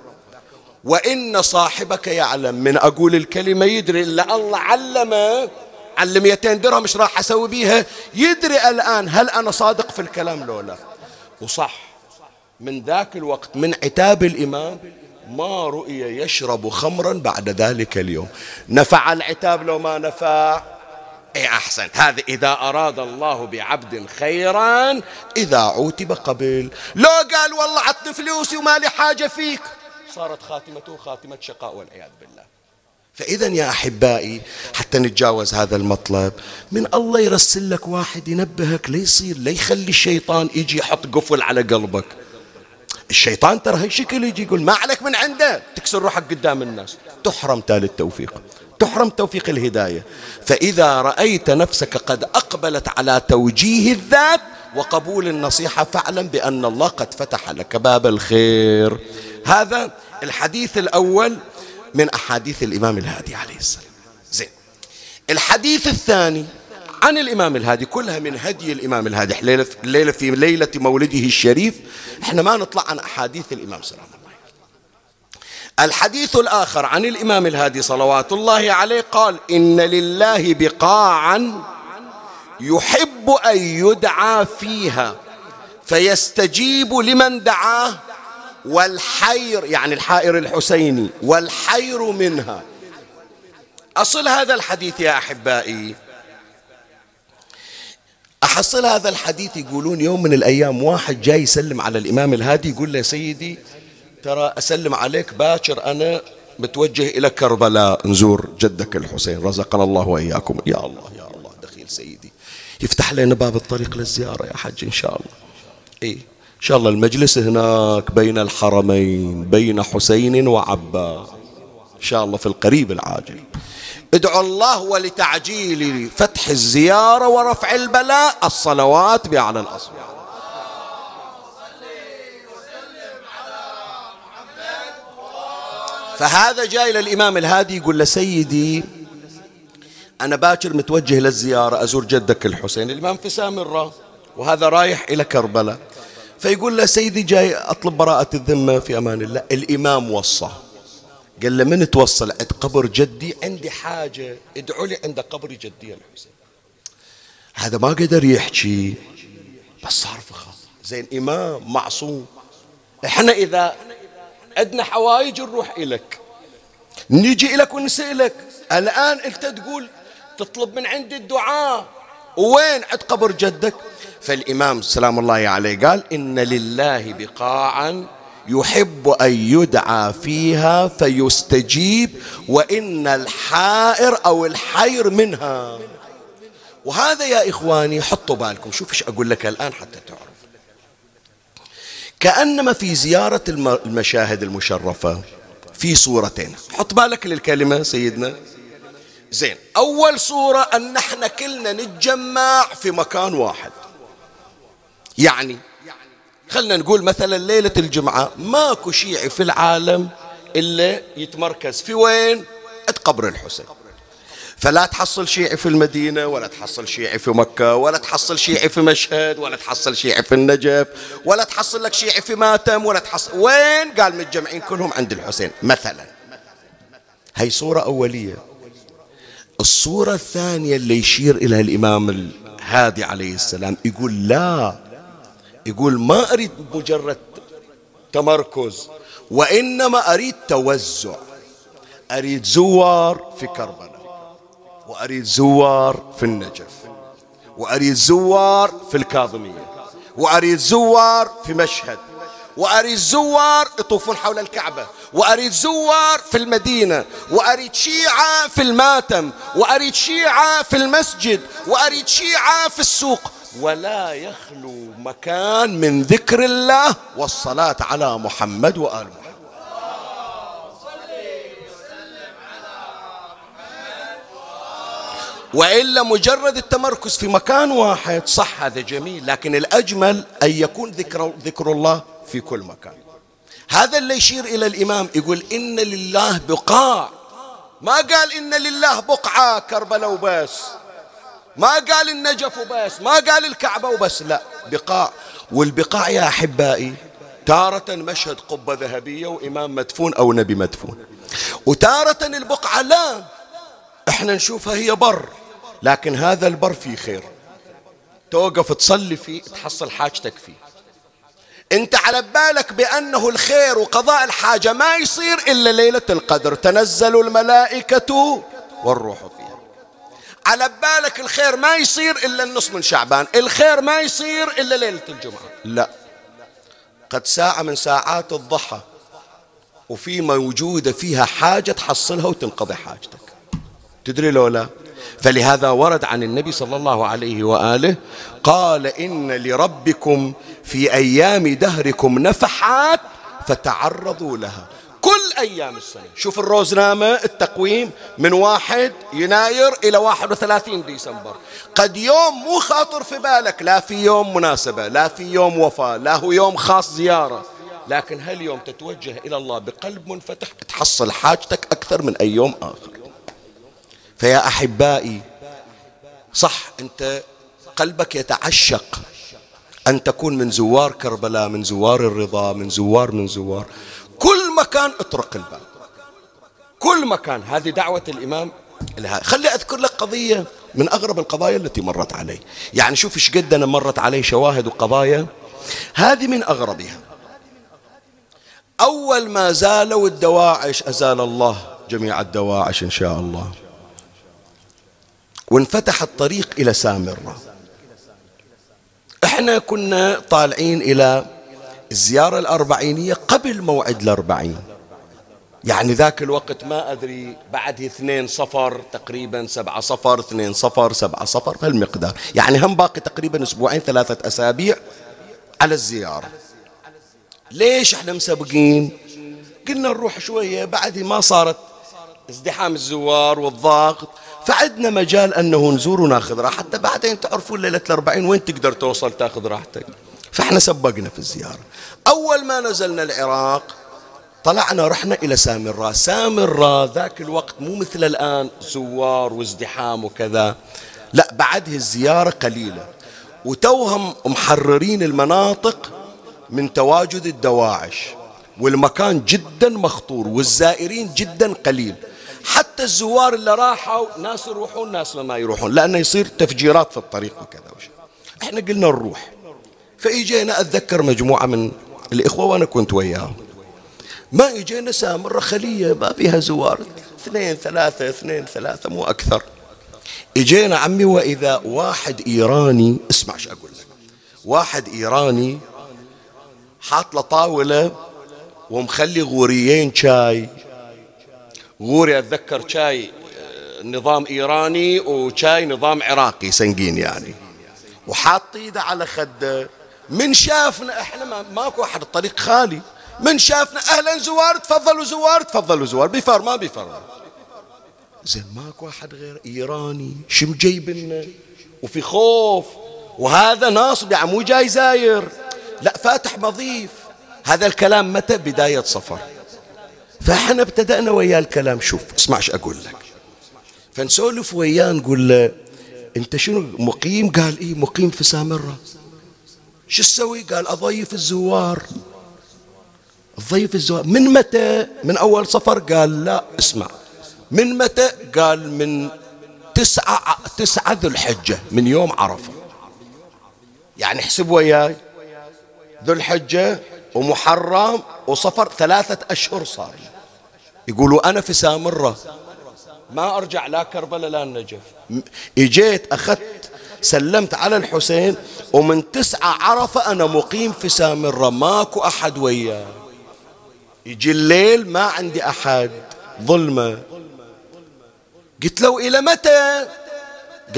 وإن صاحبك يعلم من أقول الكلمة يدري إلا الله علمه. علم 200 درهم مش راح أسوي بيها؟ يدري الآن هل أنا صادق في الكلام لو لا. وصح. من ذاك الوقت من عتاب الإمام ما رؤي يشرب خمرا بعد ذلك اليوم. نفع العتاب لو ما نفع؟ اي احسنت هذا إذا أراد الله بعبد خيرا إذا عوتب قبل لو قال والله عطني فلوسي وما لي حاجة فيك. صارت خاتمته خاتمة شقاء والعياذ بالله. فإذا يا أحبائي حتى نتجاوز هذا المطلب من الله يرسل لك واحد ينبهك ليصير ليخلي الشيطان يجي يحط قفل على قلبك. الشيطان ترى هي شكل يجي يقول ما عليك من عنده. تكسر روحك قدام الناس. تحرم تالي التوفيق. تحرم توفيق الهداية. فإذا رأيت نفسك قد أقبلت على توجيه الذات وقبول النصيحة فاعلم بأن الله قد فتح لك باب الخير. هذا الحديث الأول من أحاديث الإمام الهادي عليه السلام. زين. الحديث الثاني عن الإمام الهادي كلها من هدي الإمام الهادي. الليلة في ليلة مولده الشريف. إحنا ما نطلع عن أحاديث الإمام سلام الله الحديث الآخر عن الإمام الهادي صلوات الله عليه قال إن لله بقاعا يحب أن يدعى فيها فيستجيب لمن دعاه والحير يعني الحائر الحسيني والحير منها. أصل هذا الحديث يا أحبائي أحصل هذا الحديث يقولون يوم من الأيام واحد جاي يسلم على الإمام الهادي يقول له سيدي ترى أسلم عليك باكر أنا متوجه إلى كربلاء. نزور جدك الحسين رزقنا الله وإياكم. يا الله يا الله دخيل سيدي. يفتح لنا باب الطريق للزيارة يا حج إن شاء الله. إيه إن شاء الله المجلس هناك بين الحرمين بين حسين وعباس. إن شاء الله في القريب العاجل. ادعوا الله ولتعجيل فتح الزيارة ورفع البلاء الصلوات بأعلى الأصوات. فهذا جاي للإمام الهادي يقول له سيدي أنا باكر متوجه للزيارة أزور جدك الحسين الإمام في سامرة وهذا رايح إلى كربلاء. فيقول له سيدي جاي أطلب براءة الذمة في أمان الله الإمام وصى. قال له من توصل؟ عند قبر جدي عندي حاجة. ادعوا لي عند قبر جدي الحسين. هذا ما قدر يحكي بس صار في خاطر زين إمام معصوم. إحنا إذا عندنا حوايج نروح إلك. نيجي إلك ونسألك. الآن أنت تقول تطلب من عندي الدعاء. وين؟ عند قبر جدك. فالإمام سلام الله عليه قال إن لله بقاعا يحب أن يدعى فيها فيستجيب وإن الحائر أو الحير منها. وهذا يا إخواني حطوا بالكم. شوف إيش أقول لك الآن حتى تعرف. كأنما في زيارة المشاهد المشرفة في صورتين. حط بالك للكلمة سيدنا. زين أول صورة أن نحن كلنا نتجمع في مكان واحد. يعني خلنا نقول مثلا ليلة الجمعة ماكو شيعي في العالم إلا يتمركز. في وين؟ قبر الحسين. فلا تحصل شيعي في المدينة ولا تحصل شيعي في مكة ولا تحصل شيعي في مشهد ولا تحصل شيعي في النجف ولا تحصل لك شيعي في ماتم ولا تحصل. وين؟ قال متجمعين كلهم عند الحسين مثلا. هي صورة أولية. الصورة الثانية اللي يشير إلى الإمام الهادي عليه السلام يقول لا يقول ما أريد مجرد تمركز وإنما أريد توزع. أريد زوار في كربلاء وأريد زوار في النجف وأريد زوار في الكاظمية وأريد زوار في مشهد وأريد زوار يطوفون حول الكعبة وأريد زوار في المدينة وأريد شيعة في الماتم وأريد شيعة في المسجد وأريد شيعة في السوق. ولا يخلو مكان من ذكر الله والصلاة على محمد وآل محمد. وإلا مجرد التمركز في مكان واحد صح هذا جميل لكن الأجمل أن يكون ذكر, ذكر الله في كل مكان. هذا اللي يشير إلى الإمام يقول إن لله بقاع ما قال إن لله بقعة كربلاء وبس. ما قال النجف وبس ما قال الكعبة وبس لا. بقاع والبقاع يا أحبائي تارة مشهد قبة ذهبية وإمام مدفون أو نبي مدفون. وتارة البقعة لا. إحنا نشوفها هي بر لكن هذا البر فيه خير. توقف تصلي فيه تحصل حاجتك فيه. انت على بالك بأنه الخير وقضاء الحاجة ما يصير إلا ليلة القدر. تنزل الملائكة والروح فيها على بالك الخير ما يصير إلا النص من شعبان الخير ما يصير إلا ليلة الجمعة. لا. قد ساعة من ساعات الضحى وفي موجودة فيها حاجة تحصلها وتنقضي حاجتك. تدري لو لا؟ فلهذا ورد عن النبي صلى الله عليه وآله قال إن لربكم في أيام دهركم نفحات فتعرضوا لها. كل أيام السنة. شوف الروزنامة التقويم من واحد يناير إلى واحد وثلاثين ديسمبر. قد يوم مو خاطر في بالك لا في يوم مناسبة لا في يوم وفاة لا هو يوم خاص زيارة. لكن هاليوم تتوجه إلى الله بقلب منفتح تحصل حاجتك أكثر من أي يوم آخر. فيا أحبائي صح أنت قلبك يتعشق أن تكون من زوار كربلاء من زوار الرضا من زوار من زوار. كل مكان اطرق الباب. كل مكان. هذه دعوة الإمام لها. خلي أذكر لك قضية من أغرب القضايا التي مرت علي. يعني شوف إيش قد أنا مرت علي شواهد وقضايا. هذه من أغربها. أول ما زالوا الدواعش أزال الله جميع الدواعش إن شاء الله. وانفتح الطريق إلى سامرة. إحنا كنا طالعين إلى الزيارة الأربعينية قبل موعد الأربعين. يعني ذاك الوقت ما أدري بعد اثنين صفر تقريبا سبعة صفر اثنين صفر سبعة صفر بهالمقدار يعني هم باقي تقريبا أسبوعين ثلاثة أسابيع على الزيارة. ليش إحنا مسبقين قلنا نروح شوية بعد ما صارت ازدحام الزوار والضغط فعدنا مجال أنه نزور وناخذ حتى بعدين تعرفون ليلة الأربعين وين تقدر توصل تاخذ راحتك. فاحنا سبقنا في الزيارة. أول ما نزلنا العراق طلعنا رحنا إلى سامراء. سامراء ذاك الوقت مو مثل الآن زوار وازدحام وكذا. لا بعده الزيارة قليلة. وتوهم محررين المناطق من تواجد الدواعش. والمكان جدا مخطور والزائرين جدا قليل. حتى الزوار اللي راحوا ناس يروحون ناس ما يروحون لأنه يصير تفجيرات في الطريق وكذا وش. إحنا قلنا نروح. فإجينا أتذكر مجموعة من الإخوة وأنا كنت وياهم. ما إجينا سامرة خلية ما فيها زوار. اثنين ثلاثة اثنين ثلاثة مو أكثر. إجينا عمي وإذا واحد إيراني اسمع شو أقول لك. واحد إيراني حاط له طاولة ومخلي غوريين شاي. غوري أتذكر شاي آه، نظام إيراني وشاي نظام عراقي سنقين يعني. وحاط إيده على خده. من شافنا إحنا ما ماكو أحد الطريق خالي. من شافنا أهلا زوار تفضلوا زوار تفضلوا زوار. بيفر ما بيفر. زين ماكو أحد غير إيراني. شو مجيب لنا وفي خوف. وهذا ناصب يعني مو جاي زاير. لا فاتح مضيف. هذا الكلام متى؟ بداية صفر. فإحنا ابتدأنا وياه الكلام. شوف اسمع أقول لك. فنسولف وياه نقول له أنت شنو مقيم؟ قال إيه مقيم في سامرة. شو تسوي قال أضيف الزوار. الضيف الزوار. من متى؟ من أول صفر؟ قال لا اسمع. من متى؟ قال من تسعة تسعة ذو الحجة من يوم عرفة. يعني احسب وياي. ذو الحجة ومحرم وصفر ثلاثة أشهر صار. يقولوا أنا في سامرة. ما أرجع لا كربلاء لا النجف إجيت أخذت سلمت على الحسين ومن تسعة عرفة أنا مقيم في سامرة ماكو أحد وياه. يجي الليل ما عندي أحد. ظلمة. قلت له إلى متى؟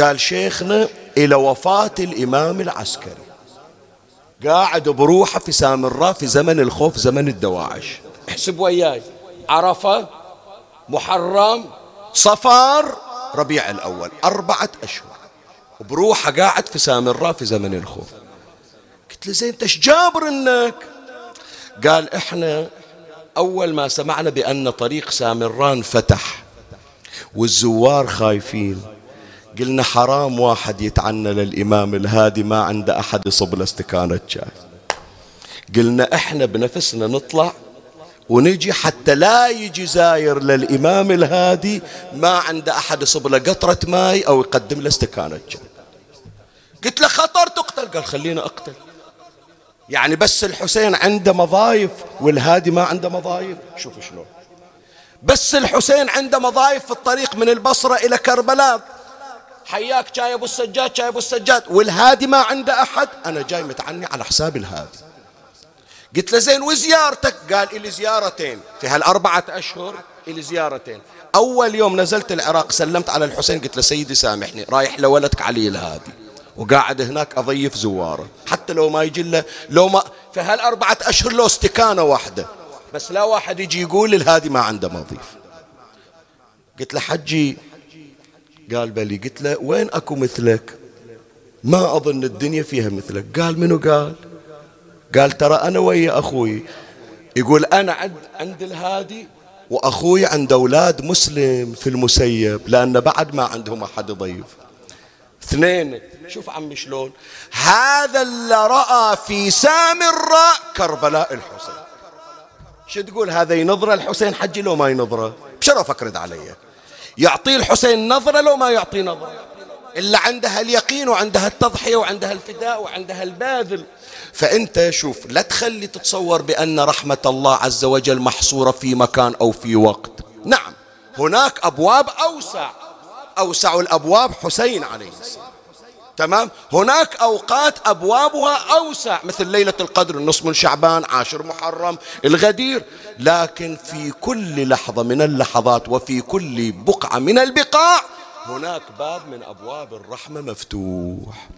قال شيخنا إلى وفاة الإمام العسكري. قاعد بروحه في سامراء في زمن الخوف زمن الدواعش. احسب وياي. عرفة محرم صفر ربيع الأول أربعة أشهر. وبروحه قاعد في سامراء في زمن الخوف. قلت له زين انت جابر انك؟ قال إحنا أول ما سمعنا بأن طريق سامران فتح والزوار خايفين. قلنا حرام واحد يتعنى للإمام الهادي ما عنده أحد يصب له استكانة شاي قلنا إحنا بنفسنا نطلع ونجي حتى لا يجي زاير للإمام الهادي ما عنده أحد يصب له قطرة ماي أو يقدم له استكانة قلت له خطر تقتل؟ قال خلينا أقتل. يعني بس الحسين عنده مضايف والهادي ما عنده مضايف. شوف شلون. بس الحسين عنده مضايف في الطريق من البصرة إلى كربلاء. حياك جاي أبو السجاد جاي أبو السجاد. والهادي ما عنده أحد. أنا جاي متعني على حساب الهادي. قلت له زين وزيارتك؟ قال إلي زيارتين. في هالأربعة أشهر إلي زيارتين. أول يوم نزلت العراق سلمت على الحسين قلت له سيدي سامحني رايح لولدك علي الهادي وقاعد هناك أضيف زواره حتى لو ما يجي له لو ما في هالأربعة أشهر لو استكانة واحدة بس لا واحد يجي يقول الهادي ما عنده مضيف. قلت له حجي. قال بلي قلت له وين أكو مثلك؟ ما أظن الدنيا فيها مثلك. قال منو؟ قال قال ترى أنا ويا أخوي؟ يقول أنا عند عند الهادي وأخوي عند أولاد مسلم في المسيب لأن بعد ما عندهم أحد ضيف. اثنين شوف عمي شلون. هذا اللي رأى في سامراء كربلاء الحسين. شو تقول؟ هذا ينظره الحسين حجي لو ما ينظره؟ بشرفك رد علي. يعطيه الحسين نظرة لو ما يعطي نظرة. إلا عندها اليقين وعندها التضحية وعندها الفداء وعندها الباذل. فأنت شوف لا تخلي تتصور بأن رحمة الله عز وجل محصورة في مكان أو في وقت. نعم هناك أبواب أوسع. أوسع الأبواب حسين عليه السلام. تمام؟ هناك أوقات أبوابها أوسع مثل ليلة القدر النصف من شعبان عاشر محرم الغدير. لكن في كل لحظة من اللحظات وفي كل بقعة من البقاع هناك باب من أبواب الرحمة مفتوح.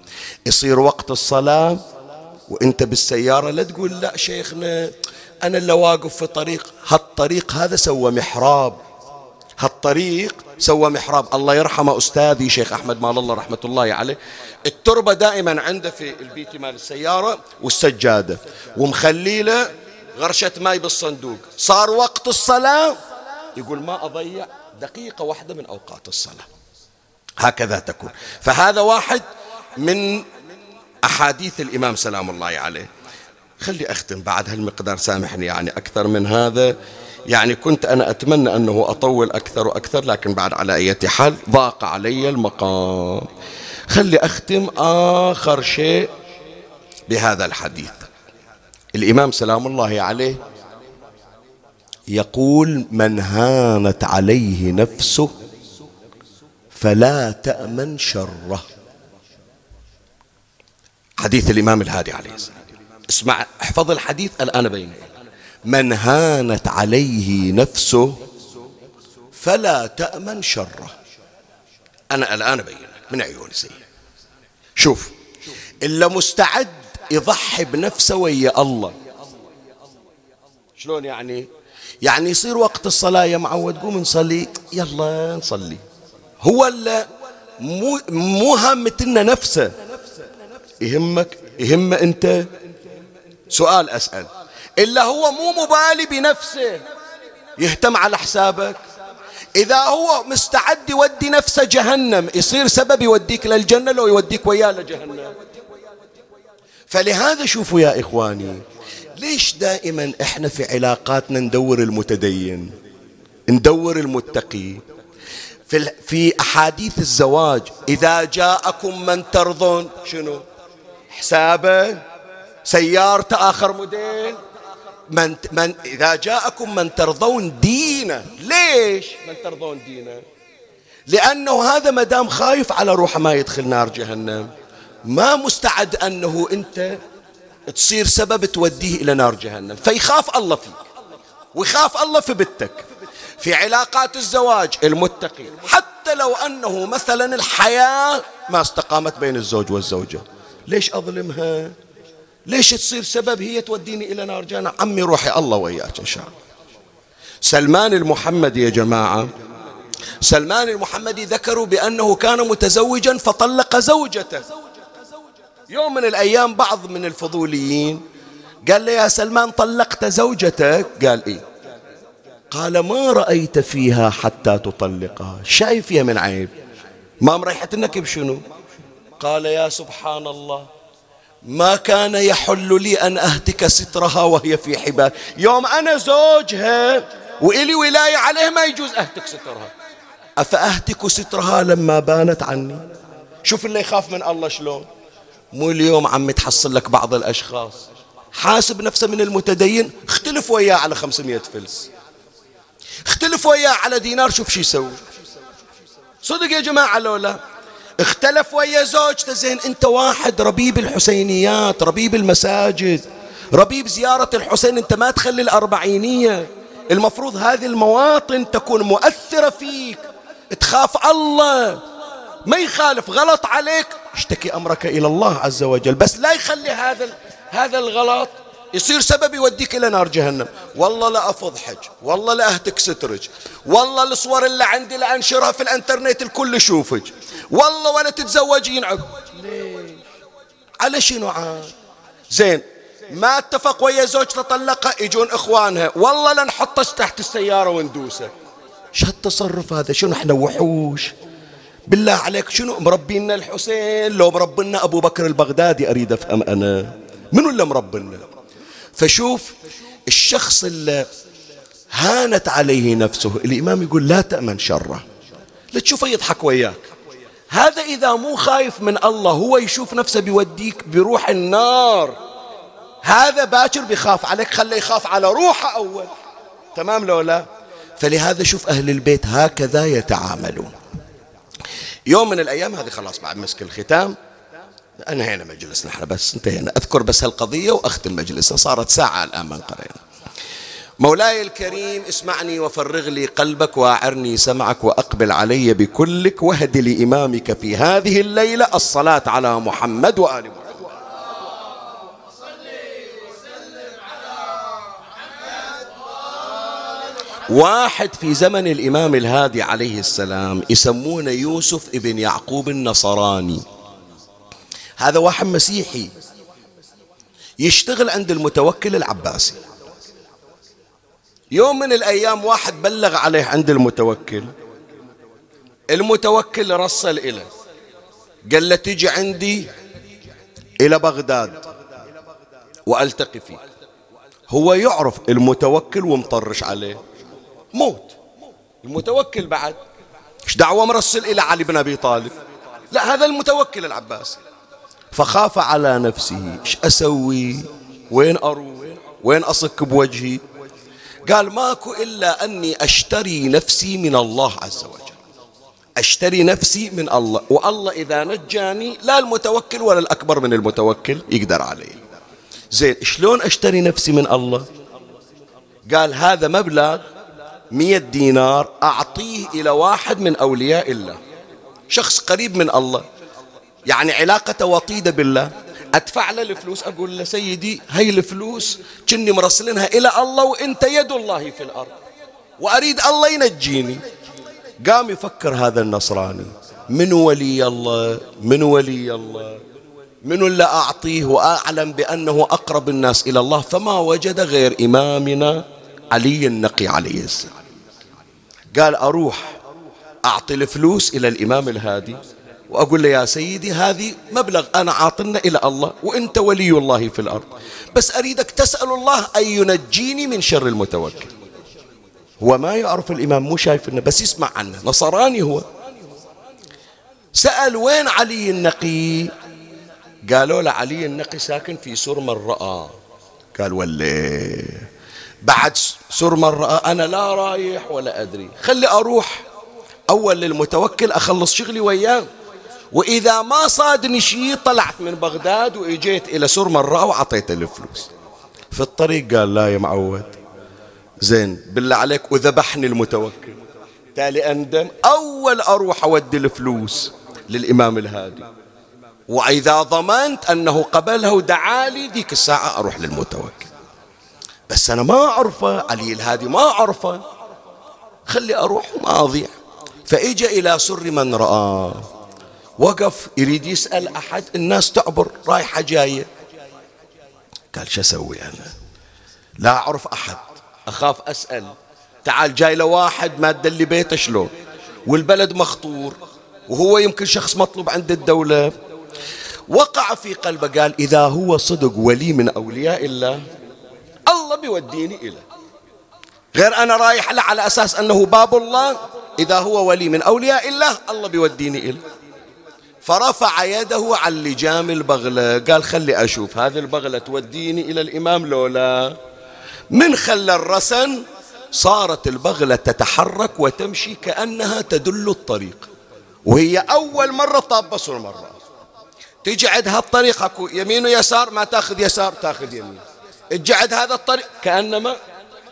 يصير وقت الصلاة وانت بالسيارة لا تقول لا شيخنا أنا اللي واقف في طريق. هالطريق هذا سوى محراب. هالطريق سوى محراب. الله يرحمه أستاذي شيخ أحمد مال الله رحمة الله عليه. التربة دائما عنده في البيت مال السيارة والسجادة ومخليله غرشة ماي بالصندوق. صار وقت الصلاة يقول ما أضيع دقيقة واحدة من أوقات الصلاة. هكذا تكون. فهذا واحد من أحاديث الإمام سلام الله عليه. خلي أختم بعد هالمقدار سامحني يعني أكثر من هذا. يعني كنت أنا أتمنى أنه أطول أكثر وأكثر لكن بعد على أي حال ضاق علي المقام. خلي أختم آخر شيء بهذا الحديث. الإمام سلام الله عليه يقول من هانت عليه نفسه فلا تأمن شره. حديث الإمام الهادي عليه السلام اسمع احفظ الحديث الآن بين من هانت عليه نفسه فلا تأمن شره. أنا الآن أبين لك من عيوني سيء شوف إلا مستعد يضحي بنفسه ويا الله. شلون يعني؟ يعني يصير وقت الصلاة يا معود قوم نصلي. يلا نصلي. هو اللي مو هامتنا نفسه. يهمك يهم أنت؟ سؤال أسأل. إلا هو مو مبالي بنفسه يهتم على حسابك؟ إذا هو مستعد يودي نفسه جهنم يصير سبب يوديك للجنة لو يوديك وياه لجهنم. فلهذا شوفوا يا إخواني ليش دائما إحنا في علاقاتنا ندور المتدين ندور المتقي؟ في, في أحاديث الزواج إذا جاءكم من ترضون شنو؟ حسابه سيارته آخر موديل. من, من إذا جاءكم من ترضون دينه ليش من ترضون دينه؟ لأنه هذا مدام خايف على روحه ما يدخل نار جهنم. ما مستعد أنه أنت تصير سبب توديه إلى نار جهنم. فيخاف الله فيك ويخاف الله في بنتك في علاقات الزواج المتقي حتى لو أنه مثلا الحياة ما استقامت بين الزوج والزوجة. ليش أظلمها؟ ليش تصير سبب هي توديني إلى نار جهنم؟ عمي روحي الله وياك إن شاء الله. سلمان المحمدي يا جماعة سلمان المحمدي ذكروا بأنه كان متزوجا فطلق زوجته. يوم من الأيام بعض من الفضوليين قال له يا سلمان طلقت زوجتك؟ قال إيه؟ قال ما رأيت فيها حتى تطلقها. شايف فيها من عيب؟ ما مريحتنك بشنو قال يا سبحان الله ما كان يحل لي أن أهتك سترها وهي في حبال. يوم أنا زوجها وإلي ولاية عليه ما يجوز أهتك سترها. أفأهتك سترها لما بانت عني؟ شوف اللي يخاف من الله شلون. مو اليوم عم تحصل لك بعض الأشخاص. حاسب نفسه من المتدين اختلف وياه على خمسمية فلس. اختلف وياه على دينار شوف شو يسوي. صدق يا جماعة لولا اختلف ويا زوجته زين انت واحد ربيب الحسينيات ربيب المساجد ربيب زيارة الحسين انت ما تخلي الأربعينية. المفروض هذه المواطن تكون مؤثرة فيك. تخاف الله. ما يخالف غلط عليك. اشتكي أمرك إلى الله عز وجل. بس لا يخلي هذا هذا الغلط يصير سبب يوديك إلى نار جهنم. والله لا أفض حج والله لا أهتك سترج والله الصور اللي عندي لا أنشرها في الإنترنت الكل يشوفك. والله ولا تتزوجين عقب. على شنو عاد؟ زين ما اتفق ويا زوجته طلقها يجون إخوانها. والله لنحطه تحت السيارة وندوسه. شو هالتصرف هذا؟ شنو إحنا وحوش؟ بالله عليك شنو مربينا الحسين؟ لو مربينا أبو بكر البغدادي أريد أفهم أنا. منو اللي مربينا؟ فشوف الشخص اللي هانت عليه نفسه الإمام يقول لا تأمن شره. لا تشوفه يضحك وياك. هذا إذا مو خايف من الله هو يشوف نفسه بيوديك بروح النار. هذا باكر بيخاف عليك خليه يخاف على روحه أول. تمام لو لا؟ فلهذا شوف أهل البيت هكذا يتعاملون. يوم من الأيام هذه خلاص بعد مسك الختام انهينا مجلسنا إحنا بس انتهينا. أذكر بس هالقضية وأختم مجلسنا. صارت ساعة الآن من قرينا مولاي الكريم اسمعني وفرغ لي قلبك واعرني سمعك وأقبل علي بكلك واهد لإمامك في هذه الليلة. الصلاة على محمد وآل محمد. واحد في زمن الإمام الهادي عليه السلام يسمونه يوسف ابن يعقوب النصراني. هذا واحد مسيحي يشتغل عند المتوكل العباسي. يوم من الأيام واحد بلغ عليه عند المتوكل. المتوكل رسل إليه قال له تجي عندي إلى بغداد وألتقي فيك. هو يعرف المتوكل ومطرش عليه. موت. المتوكل بعد. إيش دعوة مرسل إلى علي بن أبي طالب؟ لا هذا المتوكل العباسي فخاف على نفسه إيش أسوي؟ وين أروح؟ وين أصك بوجهي؟ قال ماكو إلا أني أشتري نفسي من الله عز وجل. أشتري نفسي من الله. والله إذا نجاني لا المتوكل ولا الأكبر من المتوكل يقدر عليه زين شلون أشتري نفسي من الله؟ قال هذا مبلغ مية دينار أعطيه إلى واحد من أولياء الله. شخص قريب من الله. يعني علاقته وطيدة بالله. أدفع له الفلوس أقول له سيدي هاي الفلوس كني مرسلينها إلى الله وإنت يد الله في الأرض. وأريد الله ينجيني. قام يفكر هذا النصراني. من ولي الله؟ من ولي الله؟ من اللي أعطيه وأعلم بأنه أقرب الناس إلى الله؟ فما وجد غير إمامنا علي النقي عليه السلام. قال أروح أعطي الفلوس إلى الإمام الهادي. وأقول له يا سيدي هذه مبلغ أنا عاطنا إلى الله وأنت ولي الله في الأرض. بس أريدك تسأل الله أن ينجيني من شر المتوكل. هو ما يعرف الإمام مو شايف إنه بس يسمع عنه. نصراني هو. سأل وين علي النقي؟ قالوا له علي النقي ساكن في سرم الرأى. قال ولي بعد سر مرة أنا لا رايح ولا أدري. خلي أروح. أول للمتوكل أخلص شغلي وياه. وإذا ما صادني شيء طلعت من بغداد وإجيت إلى سر مرة وعطيته الفلوس. في الطريق قال لا يا معود. زين بالله عليك وذبحني المتوكل. تالي أندم أول أروح أودي الفلوس للإمام الهادي. وإذا ضمنت أنه قبلها ودعالي ذيك الساعة أروح للمتوكل. بس أنا ما أعرفه علي الهادي ما أعرفه. خلي أروح وما أضيع. فإجا إلى سر من رآه. وقف يريد يسأل أحد الناس تعبر رايحة جاية. قال شو أسوي أنا؟ لا أعرف أحد. أخاف أسأل. تعال جاي لواحد ما تدلي بيته شلون؟ والبلد مخطور وهو يمكن شخص مطلوب عند الدولة. وقع في قلبه قال إذا هو صدق ولي من أولياء الله الله بيوديني إليه غير أنا رايح له على أساس أنه باب الله إذا هو ولي من أولياء الله الله بيوديني إليه فرفع يده عن لجام البغلة. قال خلي أشوف هذه البغلة توديني إلى الإمام لولا. من خلى الرسن صارت البغلة تتحرك وتمشي كأنها تدل الطريق. وهي أول مرة طاب بصر مرة. هالطريق أكو يمين ويسار ما تاخذ يسار تاخذ يمين. تجي عند هذا الطريق كأنما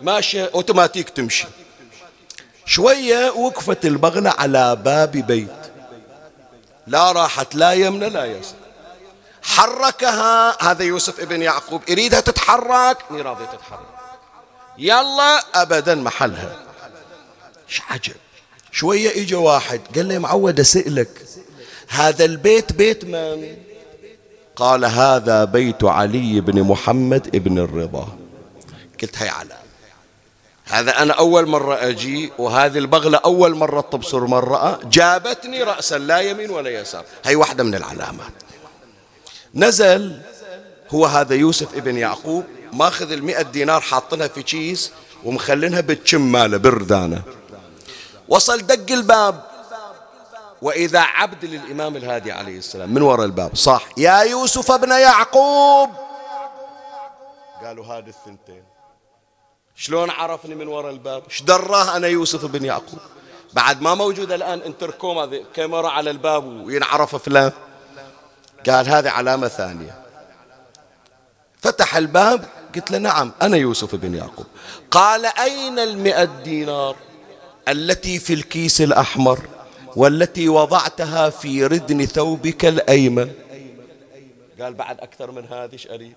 ماشية أوتوماتيك تمشي. شوية وقفت البغلة على باب بيت. لا راحت لا يمنى لا يسار حركها هذا يوسف ابن يعقوب يريدها تتحرك مي راضية تتحرك. يلا ابدا محلها. إيش عجب؟ شوية اجى واحد قال لي معود اسألك هذا البيت بيت من قال هذا بيت علي بن محمد ابن الرضا. قلت هي على. هذا أنا أول مرة أجي وهذه البغلة أول مرة تبصر مرة. جابتني رأسا لا يمين ولا يسار. هي واحدة من العلامات. نزل هو هذا يوسف ابن يعقوب ماخذ المئة دينار حاطنها في كيس ومخلينها بالشم ماله بردانة. وصل دق الباب. وإذا عبد للإمام الهادي عليه السلام من وراء الباب؟ صح يا يوسف ابن يعقوب. قالوا هذه الثنتين. شلون عرفني من وراء الباب؟ إيش دراه أنا يوسف بن يعقوب. بعد ما موجود الآن انتركوم كاميرا على الباب وينعرف فلان. قال هذه علامة ثانية. فتح الباب قلت له نعم أنا يوسف بن يعقوب. قال أين المئة دينار التي في الكيس الأحمر والتي وضعتها في ردن ثوبك الأيمن؟ قال بعد أكثر من هذه إيش أريد؟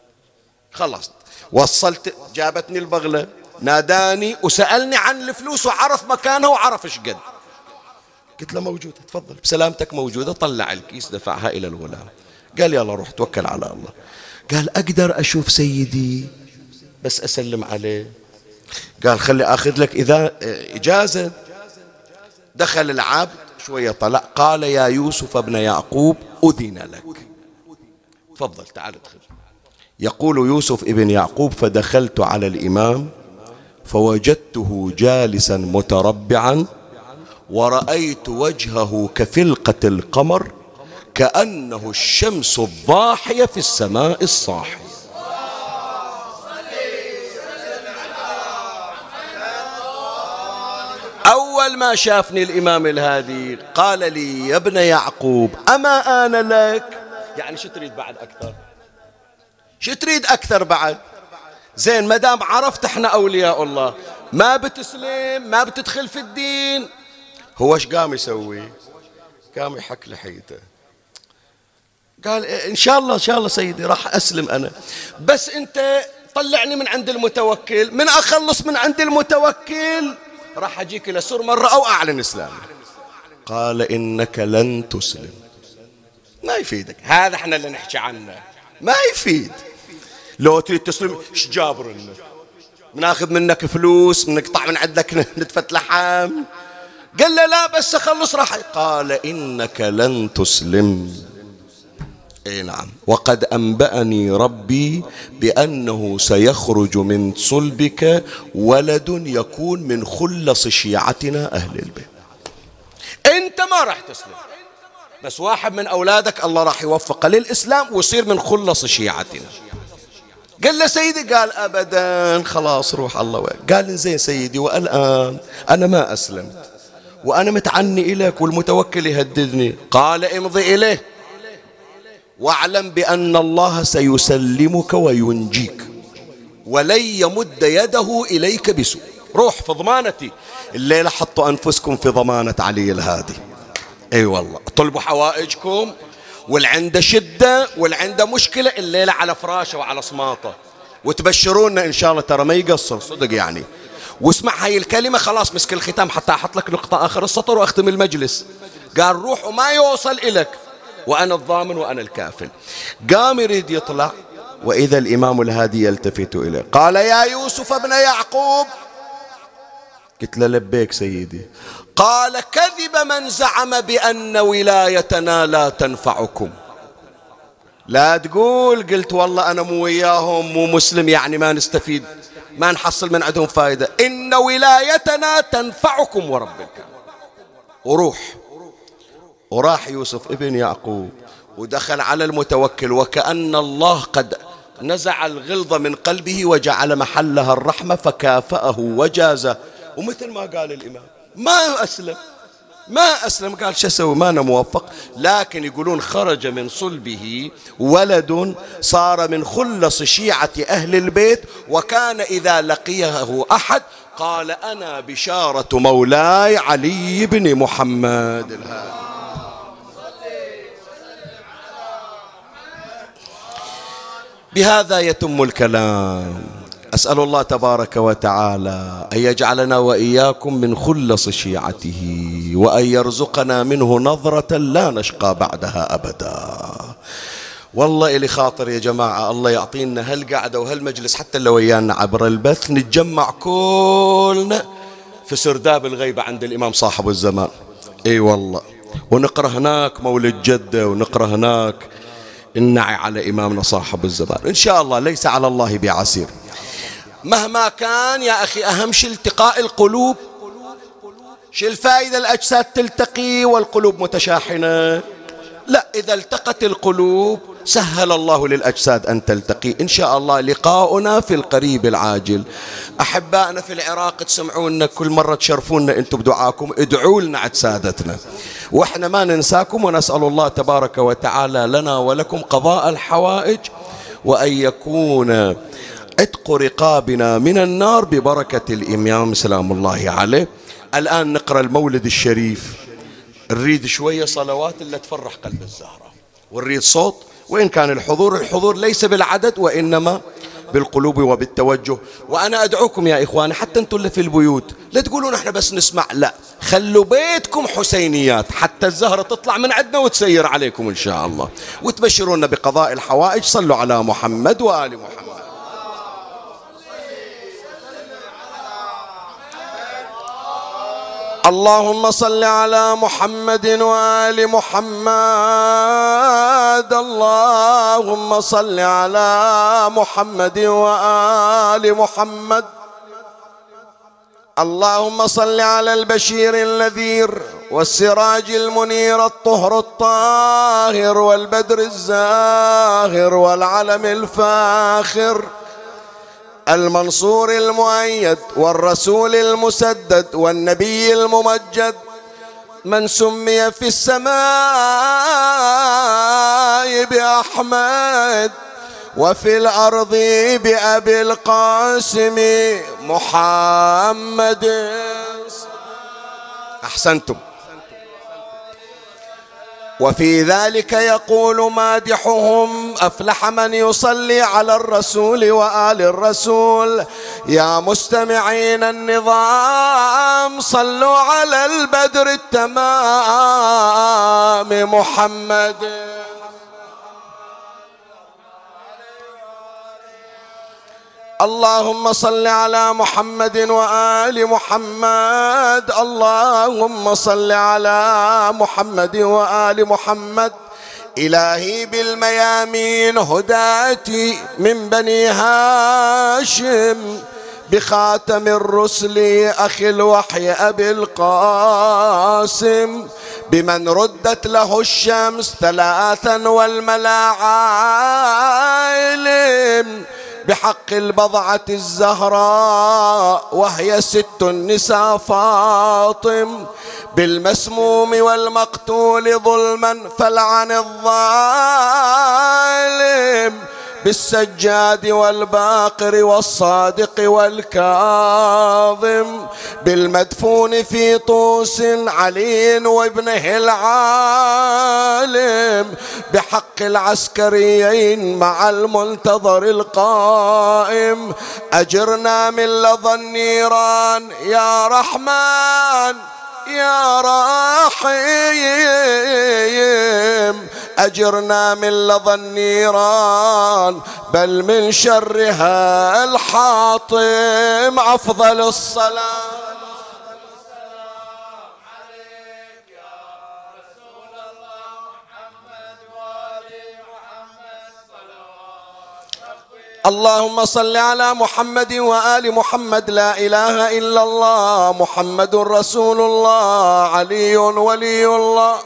خلصت وصلت جابتني البغلة. ناداني وسألني عن الفلوس وعرف مكانها وعرف إيش قد. قلت له موجودة تفضل. بسلامتك موجودة طلع الكيس دفعها إلى الغلام. قال يلا روح توكل على الله. قال أقدر أشوف سيدي بس أسلم عليه. قال خلي أخذ لك إذا إجازة. دخل العبد شوية طلع قال يا يوسف ابن يعقوب أذن لك. تفضل تعال ادخل. يقول يوسف ابن يعقوب فدخلت على الإمام فوجدته جالسا متربعا ورأيت وجهه كفلقة القمر كأنه الشمس الضاحية في السماء الصاحية. أول ما شافني الإمام الهادي قال لي يا ابن يعقوب أما آن لك؟ يعني شو تريد بعد أكثر؟ شو تريد أكثر بعد؟ زين ما دام عرفت إحنا أولياء الله ما بتسلم ما بتدخل في الدين. هو إيش قام يسوي؟ قام يحك لحيته. قال إن شاء الله إن شاء الله سيدي راح أسلم أنا. بس أنت طلعني من عند المتوكل من أخلص من عند المتوكل. راح أجيك إلى سور مرة أو أعلن إسلامي قال إنك لن تسلم. ما يفيدك. هذا إحنا اللي نحكي عنه. ما يفيد. لو تريد تسلم إيش جابر لنا بناخذ منك فلوس بنقطع من عندك [LAUGHS] نتفة لحم قال له لا بس اخلص راح. قال إنك لن تسلم. إي نعم. وقد أنبأني ربي بأنه سيخرج من صلبك ولد يكون من خلص شيعتنا أهل البيت. أنت ما راح تسلم. بس واحد من أولادك الله راح يوفقه للإسلام ويصير من خلص شيعتنا. قال له سيدي قال أبدا خلاص روح الله وين. قال زين سيدي والآن أنا ما أسلمت وأنا متعني إليك والمتوكل يهددني. قال امضي إليه. واعلم بأن الله سيسلمك وينجيك ولن يمد يده إليك بسوء. روح في ضمانتي. الليلة حطوا أنفسكم في ضمانة علي الهادي. أي أيوة والله. طلبوا حوائجكم. والعنده شدة والعنده مشكلة الليلة على فراشه وعلى صماطة. وتبشرونا إن شاء الله ترى ما يقصر صدق يعني. واسمع هاي الكلمة خلاص مسك الختام حتى أحط لك نقطة آخر السطر وأختم المجلس. قال روح وما يوصل إلك وأنا الضامن وأنا الكافل قام يريد يطلع وإذا الإمام الهادي يلتفت إليه. قال يا يوسف ابن يعقوب. قلت له لبيك سيدي. قال كذب من زعم بأن ولايتنا لا تنفعكم. لا تقول قلت والله أنا مو وياهم مو مسلم يعني ما نستفيد ما نحصل من عندهم فائدة إن ولايتنا تنفعكم ورب الكعبة. وروح. وراح يوسف ابن يعقوب ودخل على المتوكل وكأن الله قد نزع الغلظة من قلبه وجعل محلها الرحمة فكافأه وجازه. ومثل ما قال الإمام ما أسلم. ما أسلم. قال شو أسوي؟ ما أنا موفق. لكن يقولون خرج من صلبه ولد صار من خلص شيعة أهل البيت وكان إذا لقيه أحد قال أنا بشارة مولاي علي بن محمد. الهادي بهذا يتم الكلام. أسأل الله تبارك وتعالى أن يجعلنا وإياكم من خلص شيعته وأن يرزقنا منه نظرة لا نشقى بعدها أبدا. والله إلي خاطر يا جماعة الله يعطينا هالقعدة وهالمجلس حتى لو ويانا عبر البث نتجمع كلنا في سرداب الغيبة عند الإمام صاحب الزمان. إي والله. ونقرأ هناك مولد جدة ونقرأ هناك النعي على إمامنا صاحب الزمان. إن شاء الله ليس على الله بعسير. مهما كان يا أخي أهم شيء التقاء القلوب. شو الفائدة الأجساد تلتقي والقلوب متشاحنة. لا إذا التقت القلوب سهل الله للأجساد أن تلتقي. إن شاء الله لقاؤنا في القريب العاجل. أحبائنا في العراق تسمعونا كل مرة تشرفونا أنتم بدعاكم ادعوا لنا عد سادتنا. وإحنا ما ننساكم ونسأل الله تبارك وتعالى لنا ولكم قضاء الحوائج وأن يكون عتق رقابنا من النار ببركة الإمام سلام الله عليه. الآن نقرأ المولد الشريف. نريد شوية صلوات اللي تفرح قلب الزهرة. ونريد صوت وإن كان الحضور الحضور ليس بالعدد وإنما بالقلوب وبالتوجه. وأنا أدعوكم يا إخواني حتى أنتم اللي في البيوت لا تقولون إحنا بس نسمع لا. خلوا بيتكم حسينيات حتى الزهرة تطلع من عندنا وتسير عليكم إن شاء الله. وتبشرونا بقضاء الحوائج صلوا على محمد وآل محمد. اللهم صل على محمد وآل محمد. اللهم صل على محمد وآل محمد. اللهم صل على البشير النذير والسراج المنير الطهر الطاهر والبدر الزاهر والعلم الفاخر. المنصور المؤيد والرسول المسدد والنبي الممجد من سمي في السماء بأحمد وفي الأرض بأبي القاسم محمد. أحسنتم. وفي ذلك يقول مادحهم أفلح من يصلي على الرسول وآل الرسول. يا مستمعين النظام صلوا على البدر التمام محمد. اللهم صل على محمد وآل محمد. اللهم صل على محمد وآل محمد. إلهي بالميامين هداتي من بني هاشم. بخاتم الرسل أخي الوحي أبي القاسم. بمن ردت له الشمس ثلاثا والملا بحق البضعة الزهراء وهي ست النساء فاطم. بالمسموم والمقتول ظلما فلعن الظالم. بالسجاد والباقر والصادق والكاظم بالمدفون في طوس علي وابنه العالم بحق العسكريين مع المنتظر القائم. أجرنا من لظى النيران يا رحمن. يا رحيم أجرنا من لظى النيران بل من شرها الحاطم أفضل الصلاة. اللهم صل على محمد وآل محمد. لا إله إلا الله. محمد رسول الله. علي ولي الله.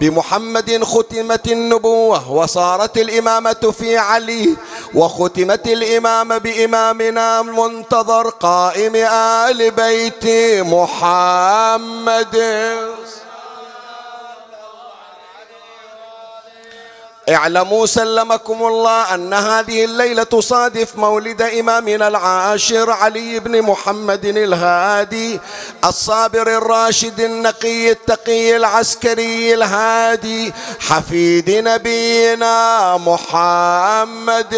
بمحمد ختمت النبوة وصارت الإمامة في علي وختمت الإمامة بإمامنا المنتظر قائم آل بيت محمد. اعلموا سلمكم الله أن هذه الليلة تصادف مولد إمامنا العاشر علي بن محمد الهادي الصابر الراشد النقي التقي العسكري الهادي حفيد نبينا محمد.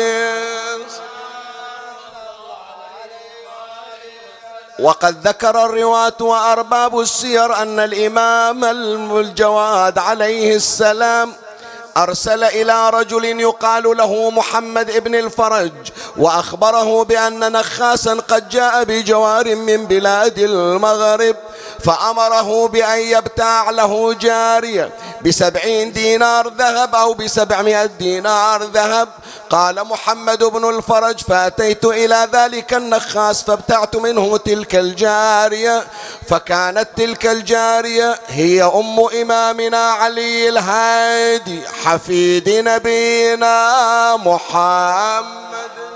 وقد ذكر الرواة وأرباب السير أن الإمام الجواد عليه السلام أرسل إلى رجل يقال له محمد ابن الفرج وأخبره بأن نخاسا قد جاء بجوار من بلاد المغرب فأمره بأن يبتاع له جارية بسبعين دينار ذهب أو بسبعمائة دينار ذهب قال محمد بن الفرج فأتيت إلى ذلك النخاس فابتعت منه تلك الجارية فكانت تلك الجارية هي أم إمامنا علي الهادي حفيد نبينا محمد.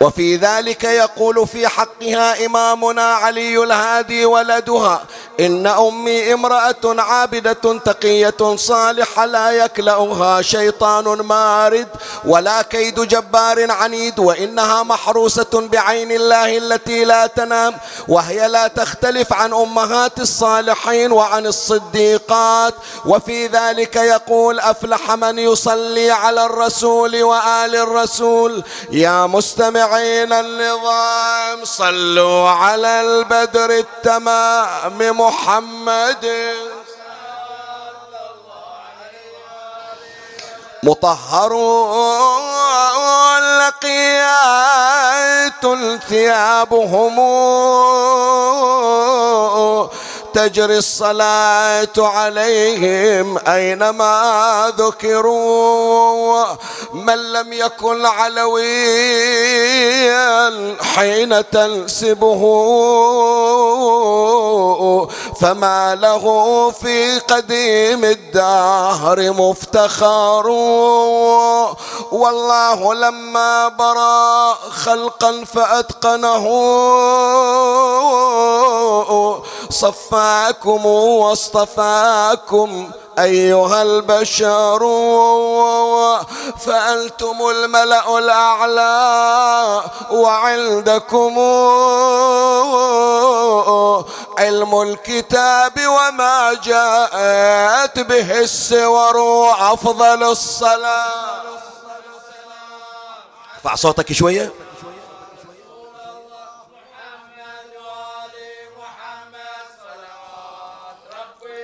وفي ذلك يقول في حقها إمامنا علي الهادي ولدها إن أمي امرأة عابدة تقية صالحة لا يكلأها شيطان مارد ولا كيد جبار عنيد وإنها محروسة بعين الله التي لا تنام وهي لا تختلف عن أمهات الصالحين وعن الصديقات. وفي ذلك يقول أفلح من يصلي على الرسول وآل الرسول يا مستمعين النظام صلوا على البدر التمام محمد. مطهرون لقيات ثيابهم. تجري الصلاة عليهم أينما ذكروا من لم يكن علويا حين تنسبه. فما له في قديم الدهر مفتخر. والله لما برا خلقا فأتقنه. صفاكم واصطفاكم أيها البشر. فأنتم الملأ الأعلى وعندكم علم الكتاب وما جاءت به السور أفضل الصلاة. ارفع صوتك شوية.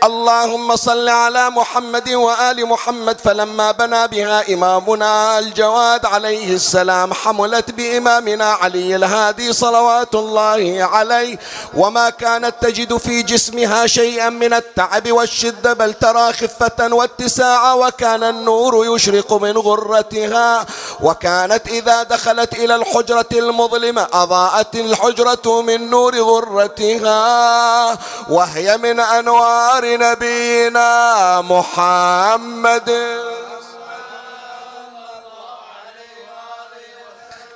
اللهم صل على محمد وآل محمد فلما بنى بها إمامنا الجواد عليه السلام حملت بإمامنا علي الهادي صلوات الله عليه. وما كانت تجد في جسمها شيئا من التعب والشدة بل ترى خفة واتساع وكان النور يشرق من غرتها. وكانت إذا دخلت إلى الحجرة المظلمة أضاءت الحجرة من نور غرتها. وهي من أنوار نبينا محمد.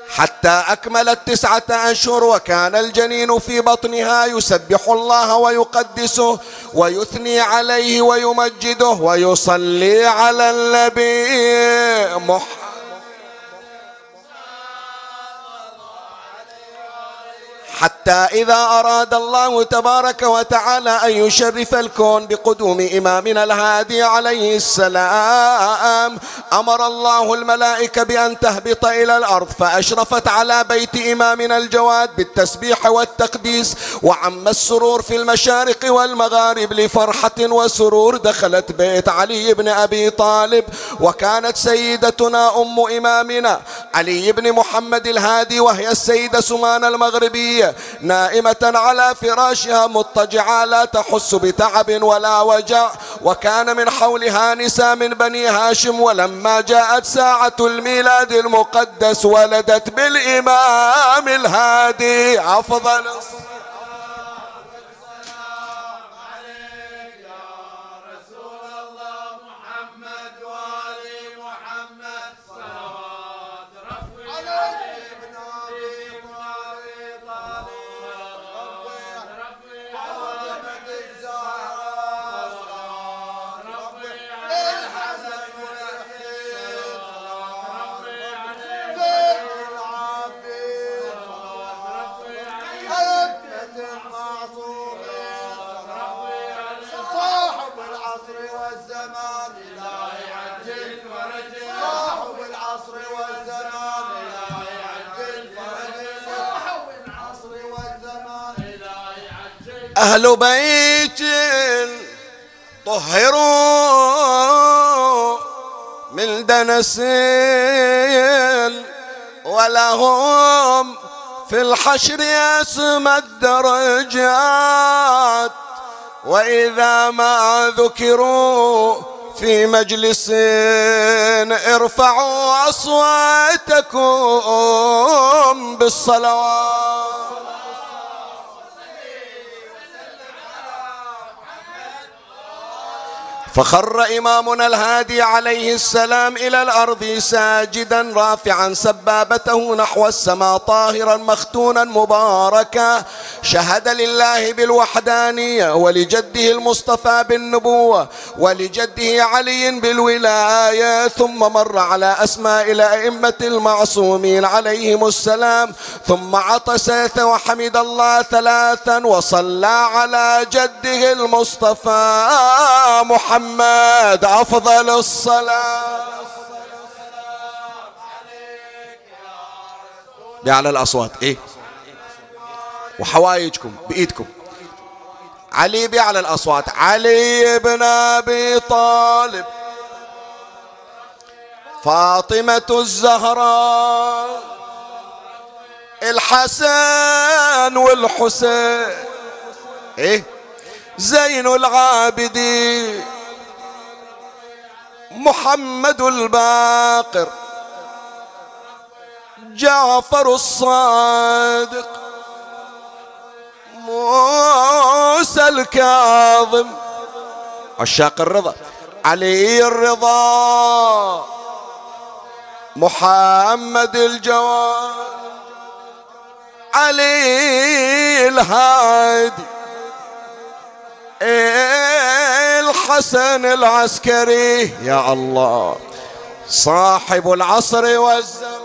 حتى أكملت تسعة أشهر وكان الجنين في بطنها يسبح الله ويقدسه ويثني عليه ويمجده ويصلي على النبي محمد. حتى إذا أراد الله تبارك وتعالى أن يشرف الكون بقدوم إمامنا الهادي عليه السلام أمر الله الملائكة بأن تهبط إلى الأرض فأشرفت على بيت إمامنا الجواد بالتسبيح والتقديس وعم السرور في المشارق والمغارب لفرحة وسرور دخلت بيت علي بن أبي طالب وكانت سيدتنا أم إمامنا علي بن محمد الهادي وهي السيدة سمان المغربية. نائمة على فراشها مضطجعة لا تحس بتعب ولا وجع وكان من حولها نساء من بني هاشم ولما جاءت ساعة الميلاد المقدس ولدت بالإمام الهادي. أفضل الصلاة. أهل بيت طهروا من دنس ولهم في الحشر اسم الدرجات. وإذا ما ذكروا في مجلس ارفعوا أصواتكم بالصلوات. فخر إمامنا الهادي عليه السلام إلى الأرض ساجدا رافعا سبابته نحو السماء طاهرا مختونا مباركا. شهد لله بالوحدانية ولجده المصطفى بالنبوة ولجده علي بالولاية. ثم مر على أسماء الأئمة المعصومين عليهم السلام. ثم عطس وحمد الله ثلاثا وصلى على جده المصطفى محمد محمد أفضل الصلاة. بأعلى الأصوات إيه؟ وحوايجكم بإيدكم. علي بأعلى الأصوات علي بن أبي طالب. فاطمة الزهراء الحسن والحسين. إيه؟ زين العابدين. محمد الباقر جعفر الصادق موسى الكاظم. عشاق الرضا علي الرضا محمد الجواد علي الهادي. الحسن العسكري يا الله. صاحب العصر والزمان.